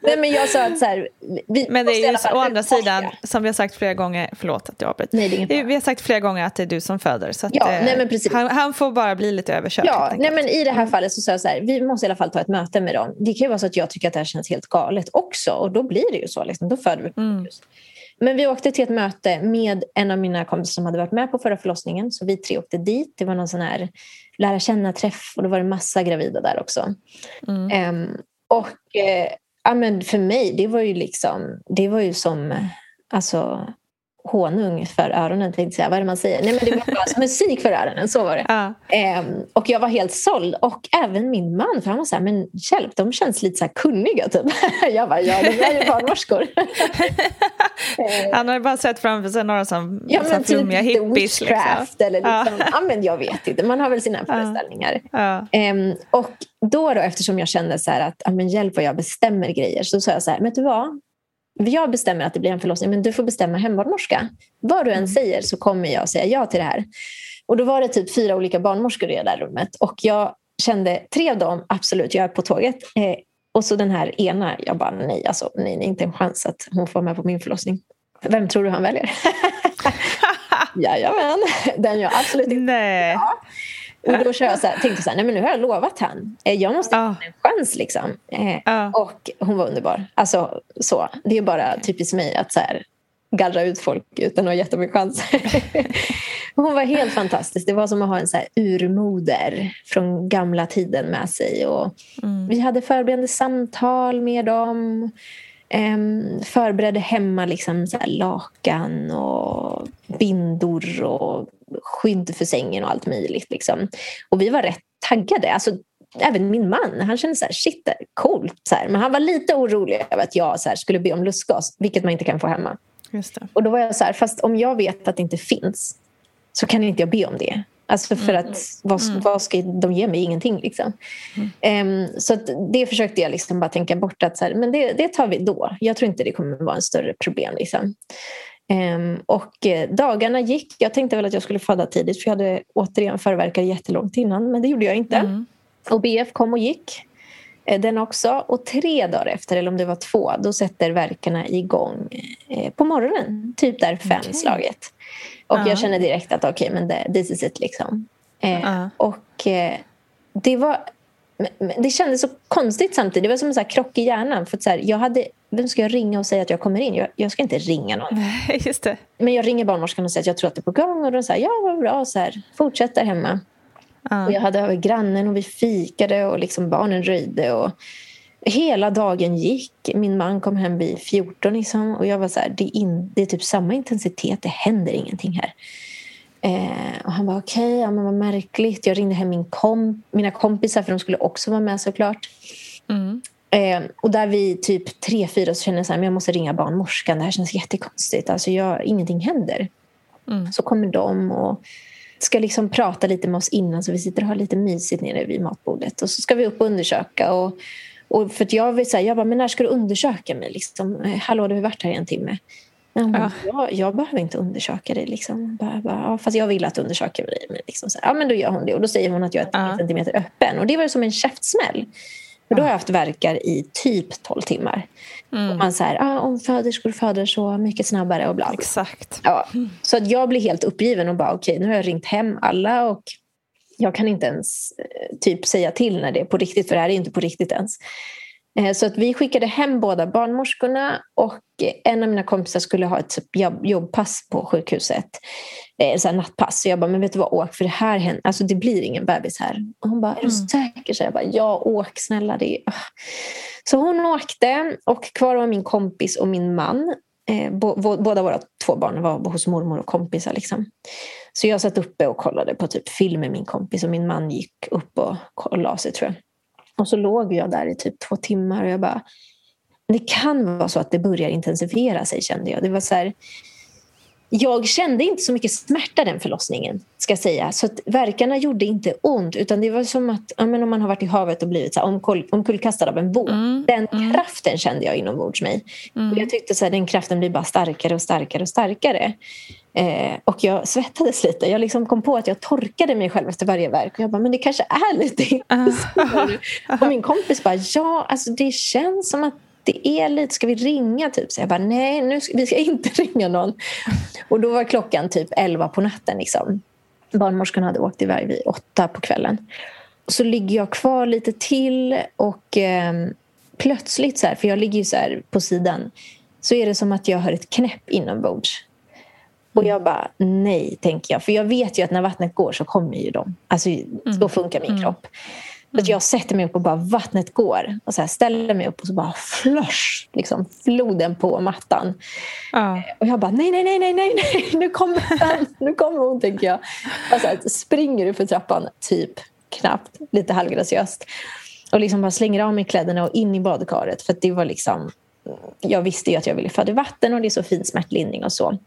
Speaker 1: Nej, men jag sa att så här,
Speaker 2: vi Men det är ju å andra sidan, som vi har sagt flera gånger, förlåt att jag avbryter. Nej, det är Vi har sagt flera gånger att det är du som föder. Så att,
Speaker 1: ja, nej, men precis.
Speaker 2: Han, han, får bara bli lite överkörd.
Speaker 1: Ja, nej, men I det här fallet så sa jag så här, vi måste i alla fall ta ett möte med dem. Det kan ju vara så att jag tycker att det här känns helt galet också. Och då blir det ju så. Liksom. Då föder vi på mm. Men vi åkte till ett möte med en av mina kompisar som hade varit med på förra förlossningen. Så vi tre åkte dit. Det var någon sån här lära känna-träff och då var det massa gravida där också. Mm. Um, och uh, ja, men för mig, det var ju liksom, det var ju som alltså, honung för öronen, tänkte säga. Vad är det man säger? Nej, men det var bara musik för öronen, så var det. Ja. Um, och jag var helt såld. Och även min man, för han var så här, men hjälp, de känns lite så kunniga typ. (laughs) jag bara, ja, de är ju barnmorskor. (laughs)
Speaker 2: han har ju bara sett framför sig några som ja, men typ flummiga typ hippies.
Speaker 1: Liksom. Eller liksom, ja. ja. men jag vet inte, man har väl sina föreställningar. Ja. Um, och då, då, eftersom jag kände så att, men hjälp vad jag bestämmer grejer, så sa jag så här, vet du vad? Jag bestämmer att det blir en förlossning men du får bestämma hembarnmorska. Vad du än mm. säger så kommer jag säga ja till det här. Och då var det typ fyra olika barnmorskor i det där rummet och jag kände tre av dem, absolut, jag är på tåget. Eh, och så den här ena, jag bara nej, alltså, nej, nej, inte en chans att hon får med på min förlossning. Vem tror du han väljer? (laughs) Jajamän, den jag absolut inte
Speaker 2: Nej. Ja.
Speaker 1: Och då kör jag så här, tänkte så här, nej men nu har jag lovat han. Eh, Jag måste
Speaker 2: Ja.
Speaker 1: ha en chans liksom. Eh,
Speaker 2: Ja.
Speaker 1: Och hon var underbar. Alltså så. Det är bara typiskt mig att så här, gallra ut folk utan att ha gett dem en chans. hon var helt fantastisk. Det var som att ha en så här urmoder från gamla tiden med sig. Och Vi hade förberedande samtal med dem. Um, förberedde hemma liksom så lakan och bindor och skydd för sängen och allt möjligt. Liksom. Och vi var rätt taggade. Alltså, även min man, han kände så här, shit, coolt. Så här. Men han var lite orolig över att jag så här, skulle be om lustgas, vilket man inte kan få hemma. Och då var jag så här, fast om jag vet att det inte finns så kan inte jag be om det. Alltså för att vad, vad ska de ge mig? Ingenting liksom. Ehm, så det försökte jag liksom bara tänka bort att så här, men det, det tar vi då. Jag tror inte det kommer vara en större problem. Liksom. Ehm, och eh, dagarna gick. Jag tänkte väl att jag skulle föda tidigt för jag hade återigen förverkar jättelångt innan men det gjorde jag inte. Och BF kom och gick. Eh, Den också. Och tre dagar efter, eller om det var två, då sätter verkarna igång eh, på morgonen. Typ där fem slaget. Och
Speaker 2: Ja.
Speaker 1: jag känner direkt att okej, men det, this is it liksom. Eh,
Speaker 2: Ja.
Speaker 1: Och eh, det var... men- men Det kändes så konstigt samtidigt. Det var som en så krock i hjärnan. För att så här, jag hade, vem ska jag ringa och säga att jag kommer in? Jag, jag ska inte ringa någon. (laughs)
Speaker 2: Just det.
Speaker 1: Men jag ringer barnmorskan och säger att jag tror att det är på gång. Och de säger ja, vad bra. Så här, fortsätt där hemma.
Speaker 2: Ja.
Speaker 1: Och jag hade över grannen och vi fikade och liksom barnen röjde. Och hela dagen gick. Min man kom hem vid 14 liksom, och jag var så här, det är, in, det är typ samma intensitet, det händer ingenting här. Eh, och han var okej, ja, men vad märkligt. Jag ringde hem min kom, mina kompisar för de skulle också vara med såklart.
Speaker 2: Mm.
Speaker 1: Eh, och där vi typ tre, fyra så kände jag men jag måste ringa barnmorskan. Det här känns jättekonstigt. Alltså jag, ingenting händer.
Speaker 2: Mm.
Speaker 1: Så kommer de och ska liksom prata lite med oss innan så vi sitter och har lite mysigt nere vid matbordet. Och så ska vi upp och undersöka. Och, och för jag vill säga, jag bara, men när ska du undersöka mig? Liksom, eh, Hallå, du har varit här i en timme. Ja, jag, jag behöver inte undersöka dig. Liksom. Bara, bara, ja, fast jag vill att du undersöker mig. Men liksom så ja, men då gör hon det. Och då säger hon att jag är 10
Speaker 2: Ja.
Speaker 1: centimeter öppen. Och det var som en käftsmäll. För då har jag haft verkar i typ 12 timmar. Och man säger, ah, om föderskor föder så mycket snabbare och bla.
Speaker 2: Exakt.
Speaker 1: Ja, så att jag blir helt uppgiven och bara okej, nu har jag ringt hem alla och jag kan inte ens eh, typ säga till när det är på riktigt, för det här är inte på riktigt ens. Eh, Så att vi skickade hem båda barnmorskorna och en av mina kompisar skulle ha ett typ jobb- jobbpass på sjukhuset. Eh, Så här nattpass. Så jag bara, men vet du vad, åk för det här händer. Alltså det blir ingen bebis här. Och hon bara, är du säker? Så jag bara, ja åk snälla. Det är... ah." Så hon åkte och kvar var min kompis och min man. Båda våra två barn var hos mormor och kompisar. Liksom. Så jag satt uppe och kollade på typ film med min kompis och min man gick upp och, och la sig tror jag. Och så låg jag där i typ två timmar och jag bara... Det kan vara så att det börjar intensifiera sig kände jag. Det var så här, jag kände inte så mycket smärta den förlossningen, ska säga. Så att verkarna gjorde inte ont, utan det var som att ja, men om man har varit i havet och blivit så här, omkull, omkullkastad av en våg. Den kraften kände jag inombords mig. Och jag tyckte så här, den kraften blir bara starkare och starkare och starkare. Eh, och jag svettades lite. Jag liksom kom på att jag torkade mig själv efter varje verk. Och jag bara, men det kanske är lite intensivare. (laughs) Och min kompis bara, ja, alltså det känns som att det är lite, ska vi ringa typ? Så jag bara, nej, nu ska, vi ska inte (laughs) ringa någon. Och då var klockan typ 11 på natten. Liksom. Barnmorskan hade åkt iväg vid åtta på kvällen. Så ligger jag kvar lite till och eh, plötsligt så här, för jag ligger ju så här på sidan, så är det som att jag hör ett knäpp inombords. Och jag bara, nej, tänker jag. För jag vet ju att när vattnet går så kommer ju de. Alltså, så funkar min kropp. Så att jag sätter mig upp och bara, vattnet går. Och så här, ställer mig upp och så bara, flush, liksom floden på mattan.
Speaker 2: Ja.
Speaker 1: Och jag bara, nej, nej, nej, nej, nej, nej, (laughs) nu kommer den, nu kommer hon, tänker jag. Och så här, springer du för trappan, typ, knappt, lite halvgraciöst. Och liksom bara slänger av mig kläderna och in i badkaret. För det var liksom, jag visste ju att jag ville föda vatten och det är så fin smärtlindring och så.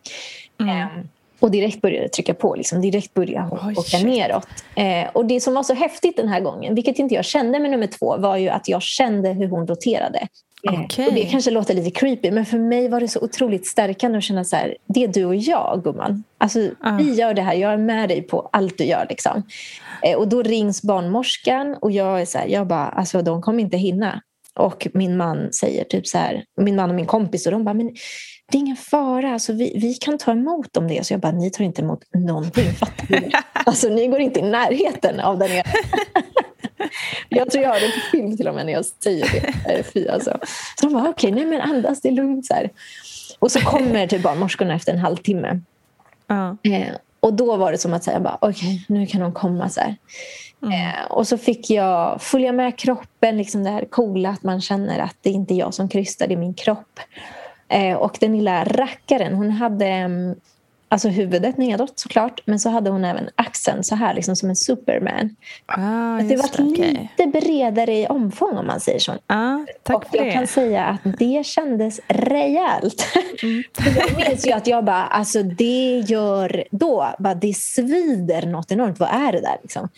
Speaker 1: Ehm, och direkt började trycka på, liksom. direkt började
Speaker 2: Oj,
Speaker 1: åka
Speaker 2: shit.
Speaker 1: neråt. Eh, och det som var så häftigt den här gången, vilket inte jag kände med nummer två, var ju att jag kände hur hon roterade. Eh,
Speaker 2: Okej.
Speaker 1: Och det kanske låter lite creepy, men för mig var det så otroligt stärkande att känna så här, det är du och jag gumman. Alltså,
Speaker 2: Ja.
Speaker 1: Vi gör det här, jag är med dig på allt du gör. Liksom. Eh, och då rings barnmorskan och jag är så här, jag bara, alltså de kommer inte hinna. Och min man säger typ så här, min man och min kompis och de bara, men det är ingen fara, alltså, vi, vi kan ta emot om det. Så jag bara, ni tar inte emot någonting, fattar (laughs) ni? alltså ni går inte i närheten av där nere. (laughs) jag tror jag har det på film till och med när jag säger det. Fy, alltså. Så de bara, okej, okay, nej men andas, det är lugnt. Så här. Och så kommer typ barnmorskorna efter en halvtimme.
Speaker 2: Uh.
Speaker 1: Eh, och då var det som att säga, okej, okay, nu kan de komma. så mm. eh, och så fick jag följa med kroppen, liksom det här coola att man känner att det är inte jag som krystar, det är min kropp. Eh, och den lilla rackaren, hon hade mm, alltså huvudet nedåt såklart, men så hade hon även axeln så här, liksom som en superman.
Speaker 2: Ah,
Speaker 1: det var
Speaker 2: det, okay.
Speaker 1: lite bredare i omfång om man säger så.
Speaker 2: Ah, tack
Speaker 1: och jag
Speaker 2: det.
Speaker 1: kan säga att det kändes rejält. Mm. (laughs) jag minns ju att jag bara, alltså det gör, då, bara, det svider något enormt. Vad är det där liksom?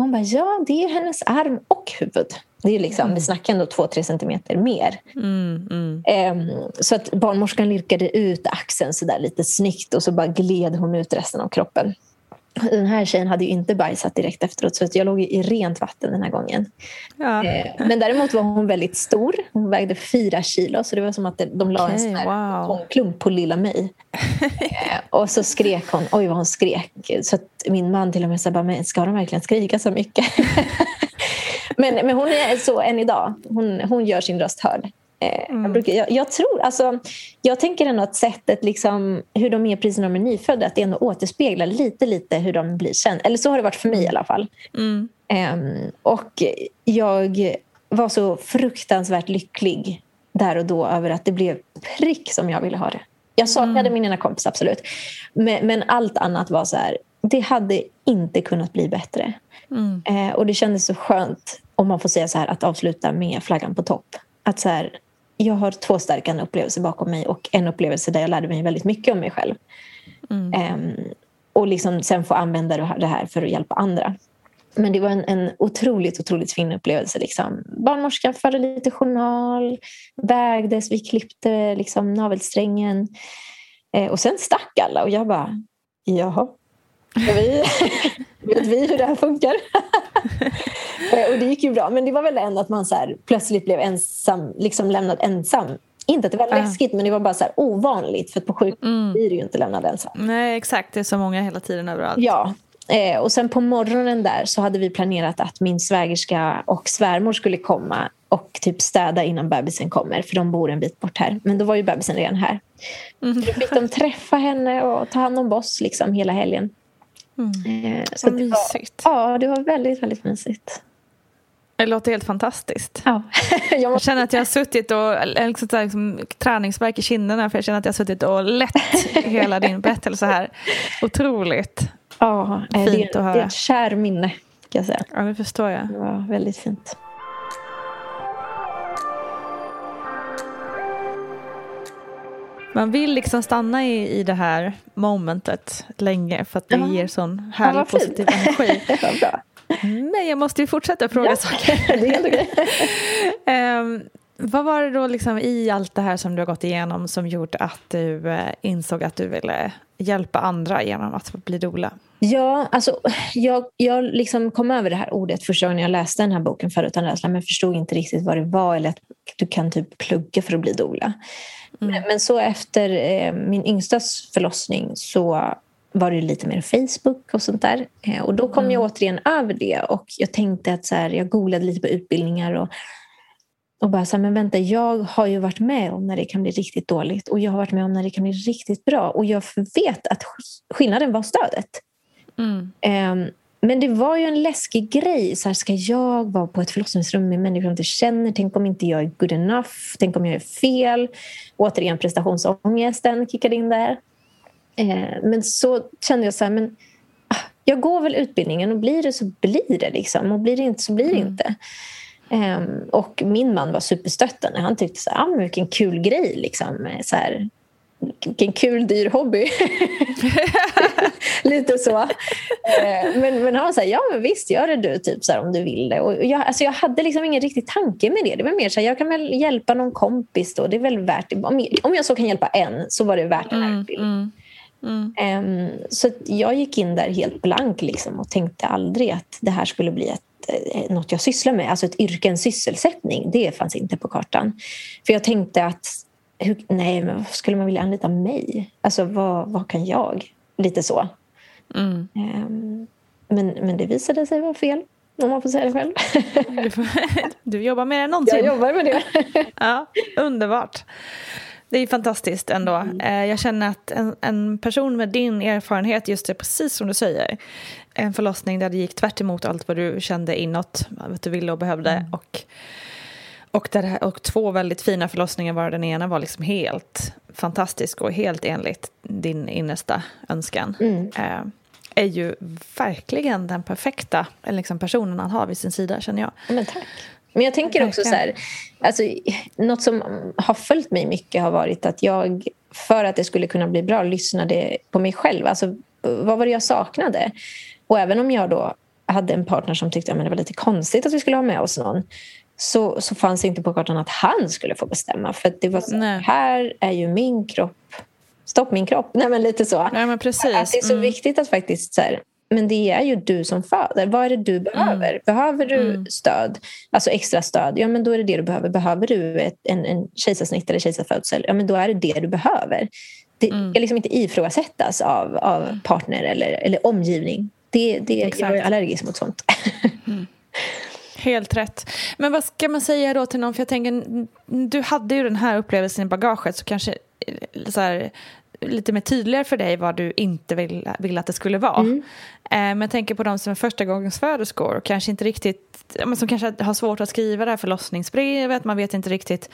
Speaker 1: Och hon bara, ja det är hennes arm och huvud. Det är liksom, mm. Vi snackar ändå två, tre centimeter mer.
Speaker 2: Mm, mm.
Speaker 1: Um, så att barnmorskan lirkade ut axeln så där lite snyggt och så bara gled hon ut resten av kroppen. Den här tjejen hade ju inte bajsat direkt efteråt så jag låg i rent vatten den här gången.
Speaker 2: Ja.
Speaker 1: Eh, men däremot var hon väldigt stor. Hon vägde fyra kilo så det var som att de la
Speaker 2: okay,
Speaker 1: en sån här
Speaker 2: wow.
Speaker 1: klump på lilla mig. eh, och så skrek hon, oj vad hon skrek. Så min man till och med sa, men ska de verkligen skrika så mycket? (laughs) men, men hon är så än idag. Hon, hon gör sin röst hörd. Mm. Jag, brukar, jag, jag, tror, alltså, jag tänker ändå att sättet liksom, hur de är precis när de är nyfödda, att det ändå återspeglar lite, lite hur de blir kända. Eller så har det varit för mig i alla fall.
Speaker 2: Mm.
Speaker 1: Um, och jag var så fruktansvärt lycklig där och då över att det blev prick som jag ville ha det. Jag saknade mm. min ena kompis, absolut. Men, men, allt annat var så här, det hade inte kunnat bli bättre.
Speaker 2: Mm.
Speaker 1: Uh, och det kändes så skönt, om man får säga så här, att avsluta med flaggan på topp. Att så här, jag har två stärkande upplevelser bakom mig och en upplevelse där jag lärde mig väldigt mycket om mig själv.
Speaker 2: Mm.
Speaker 1: Um, och liksom sen få använda det här för att hjälpa andra. Men det var en, en otroligt, otroligt fin upplevelse. Liksom. Barnmorskan förde lite journal, vägdes, vi klippte liksom, navelsträngen. Eh, och sen stack alla och jag bara, jaha, vi, (laughs) vet vi hur det här funkar? (laughs) och det gick ju bra. Men det var väl ändå att man så här, plötsligt blev ensam, liksom lämnad ensam. Inte att det var
Speaker 2: Ja.
Speaker 1: läskigt, men det var bara så här ovanligt. För på sjukhus
Speaker 2: Mm.
Speaker 1: blir du ju inte lämnad ensam.
Speaker 2: Nej, exakt. Det är så många hela tiden överallt.
Speaker 1: Ja. Eh, och sen på morgonen där så hade vi planerat att min svägerska och svärmor skulle komma och typ städa innan bebisen kommer, för de bor en bit bort här. Men då var ju bebisen redan här.
Speaker 2: Mm.
Speaker 1: Då fick de träffa henne och ta hand om oss liksom hela helgen.
Speaker 2: Mm.
Speaker 1: Eh, så
Speaker 2: Vad
Speaker 1: det var,
Speaker 2: mysigt.
Speaker 1: ja, det var väldigt, väldigt mysigt.
Speaker 2: Det låter helt fantastiskt.
Speaker 1: Ja. (laughs) jag
Speaker 2: känner att jag har suttit och liksom, liksom, träningsverk i kinderna för jag känner att jag har suttit och lett (laughs) hela din berättelse här. Otroligt.
Speaker 1: ja, eh,
Speaker 2: Fint
Speaker 1: det,
Speaker 2: att
Speaker 1: det är
Speaker 2: höra.
Speaker 1: ett kär minne, kan jag säga.
Speaker 2: Ja, det förstår jag.
Speaker 1: Det var väldigt fint.
Speaker 2: Man vill liksom stanna i, i det här momentet länge för att det
Speaker 1: Ja.
Speaker 2: ger sån
Speaker 1: Ja,
Speaker 2: härlig
Speaker 1: fint.
Speaker 2: positiv energi. (laughs) Men jag måste ju fortsätta fråga
Speaker 1: Ja.
Speaker 2: saker. (laughs)
Speaker 1: det är helt okej. (laughs)
Speaker 2: Ehm, vad var det då liksom i allt det här som du har gått igenom som gjorde att du eh, insåg att du ville hjälpa andra genom att bli doula?
Speaker 1: Ja, alltså, jag, jag liksom kom över det här ordet första gången jag läste den här boken För utan rädsla men förstod inte riktigt vad det var eller att du kan typ plugga för att bli doula. Men, men så efter eh, min yngstas förlossning så var det lite mer Facebook och sånt där. Eh, och då kom jag återigen över det och jag tänkte att så här, jag googlade lite på utbildningar och, och bara så här, men vänta, jag har ju varit med om när det kan bli riktigt dåligt och jag har varit med om när det kan bli riktigt bra och jag vet att sk- skillnaden var stödet.
Speaker 2: Mm.
Speaker 1: Ehm, men det var ju en läskig grej. Så här, ska jag vara på ett förlossningsrum med människor jag inte känner? Tänk om inte jag är good enough? Tänk om jag är fel? Återigen prestationsångesten kickade in där. Eh, men så kände jag så här, men ah, jag går väl utbildningen och blir det så blir det. Liksom. Och blir det inte så blir det inte. Ehm, och min man var superstöttande. Han tyckte så här, ah, vilken kul grej. Liksom. Eh, Så här, vilken kul dyr hobby. (laughs) Lite så. Eh, Men, men han var så här, ja men visst gör det du typ så här, om du vill det. Och jag, alltså, jag hade liksom ingen riktig tanke med det. Det var mer så här, jag kan väl hjälpa någon kompis då. Det är väl värt. Om jag, om jag så kan hjälpa en så var det värt den här
Speaker 2: Mm, mm, mm.
Speaker 1: Ehm, så jag gick in där helt blank liksom, och tänkte aldrig att det här skulle bli ett, eh, något jag sysslar med. Alltså ett yrke, en sysselsättning. Det fanns inte på kartan. För jag tänkte att hur, nej, men skulle man vilja anlita mig? Alltså vad, vad kan jag? Lite så.
Speaker 2: Mm.
Speaker 1: Um, men, men det visade sig vara fel, om man får säga det själv.
Speaker 2: du (laughs) jobbar med det någonsin.
Speaker 1: Jag jobbar med det. (laughs)
Speaker 2: ja, underbart. Det är fantastiskt ändå. Mm. Jag känner att en, en, person med din erfarenhet, just det, precis som du säger, en förlossning där det gick tvärt allt vad du kände inåt, vad du ville och behövde. Mm. Och, och, där, och två väldigt fina förlossningar var den ena var liksom helt fantastisk och helt enligt din innersta önskan. Mm. Eh, är ju verkligen den perfekta liksom, personen han har vid sin sida, känner jag.
Speaker 1: Men tack. Men jag tänker också så här, alltså, något som har följt mig mycket har varit att jag, för att det skulle kunna bli bra, lyssnade på mig själv. Alltså, vad var det jag saknade? Och även om jag då hade en partner som tyckte att det var lite konstigt att vi skulle ha med oss någon så, så fanns det inte på kartan att han skulle få bestämma. För det var så, här är ju min kropp. Stopp min kropp. Nej, men lite så.
Speaker 2: Ja, men precis.
Speaker 1: Att det är så mm. viktigt att faktiskt så här, men det är ju du som föder. Vad är det du behöver? Mm. Behöver du mm. stöd, alltså extra stöd, ja men då är det det du behöver. Behöver du ett, en, en kejsarsnitt eller kejsarfödsel, ja men då är det det du behöver. Det mm. ska liksom inte ifrågasättas av, av mm. partner eller, eller omgivning. Det, det, jag är allergisk mot sånt.
Speaker 2: Mm. (laughs) Helt rätt. Men vad ska man säga då till någon? För jag tänker, du hade ju den här upplevelsen i bagaget så kanske eh, så här, lite mer tydligare för dig vad du inte vill, vill att det skulle vara. Mm. Eh, men jag tänker på de som är första gångens föderskor och kanske inte riktigt som kanske har svårt att skriva det här förlossningsbrevet. Man vet inte riktigt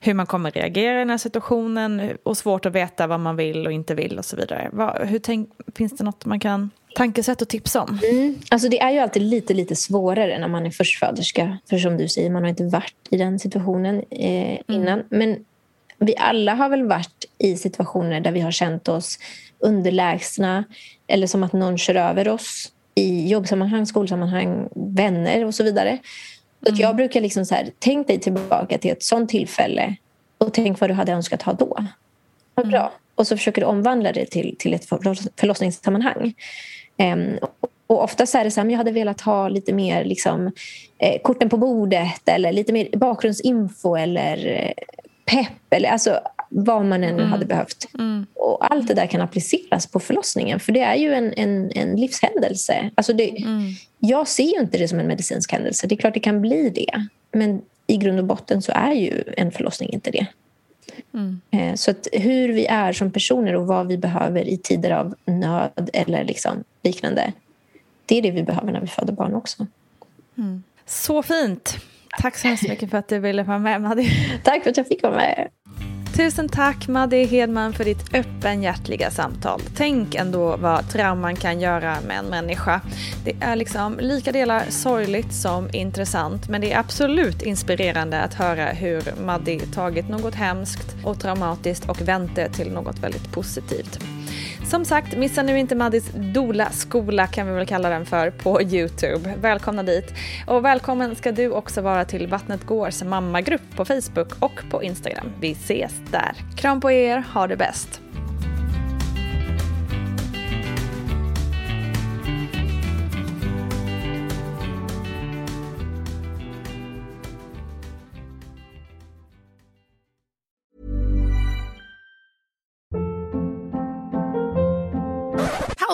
Speaker 2: hur man kommer reagera i den här situationen och svårt att veta vad man vill och inte vill och så vidare. Hur tänk, finns det något man kan tankesätt och tips om?
Speaker 1: Mm. Alltså det är ju alltid lite, lite svårare när man är förstföderska. För som du säger, man har inte varit i den situationen eh, mm. innan. Mm. Men vi alla har väl varit i situationer där vi har känt oss underlägsna eller som att någon kör över oss i jobbsammanhang, skolsammanhang, vänner och så vidare. Mm. jag brukar liksom så här, tänk dig tillbaka till ett sånt tillfälle och tänk vad du hade önskat ha då. Vad bra. Mm. Och så försöker du omvandla det till, till ett förlossningssammanhang. Um, och ofta är det så här, jag hade velat ha lite mer liksom, eh, korten på bordet eller lite mer bakgrundsinfo eller eh, pepp eller alltså vad man än mm. hade behövt. Mm. Och allt det där kan appliceras på förlossningen för det är ju en, en, en livshändelse. Alltså det, mm. Jag ser ju inte det som en medicinsk händelse. Det är klart det kan bli det. Men i grund och botten så är ju en förlossning inte det. Mm. Eh, så att hur vi är som personer och vad vi behöver i tider av nöd eller liksom liknande. Det är det vi behöver när vi föder barn också.
Speaker 2: Mm. Så fint. Tack så hemskt mycket för att du ville vara med, Maddy.
Speaker 1: Tack för att jag fick vara med.
Speaker 2: Tusen tack Madde Hedman för ditt öppenhjärtliga samtal. Tänk ändå vad trauman kan göra med en människa. Det är liksom lika delar sorgligt som intressant men det är absolut inspirerande att höra hur Madde tagit något hemskt och traumatiskt och vänt det till något väldigt positivt. Som sagt, missa nu inte Maddis Dola-skola kan vi väl kalla den för på Youtube. Välkomna dit. Och välkommen ska du också vara till Vattnet Gårs mammagrupp på Facebook och på Instagram. Vi ses där. Kram på er, ha det bäst.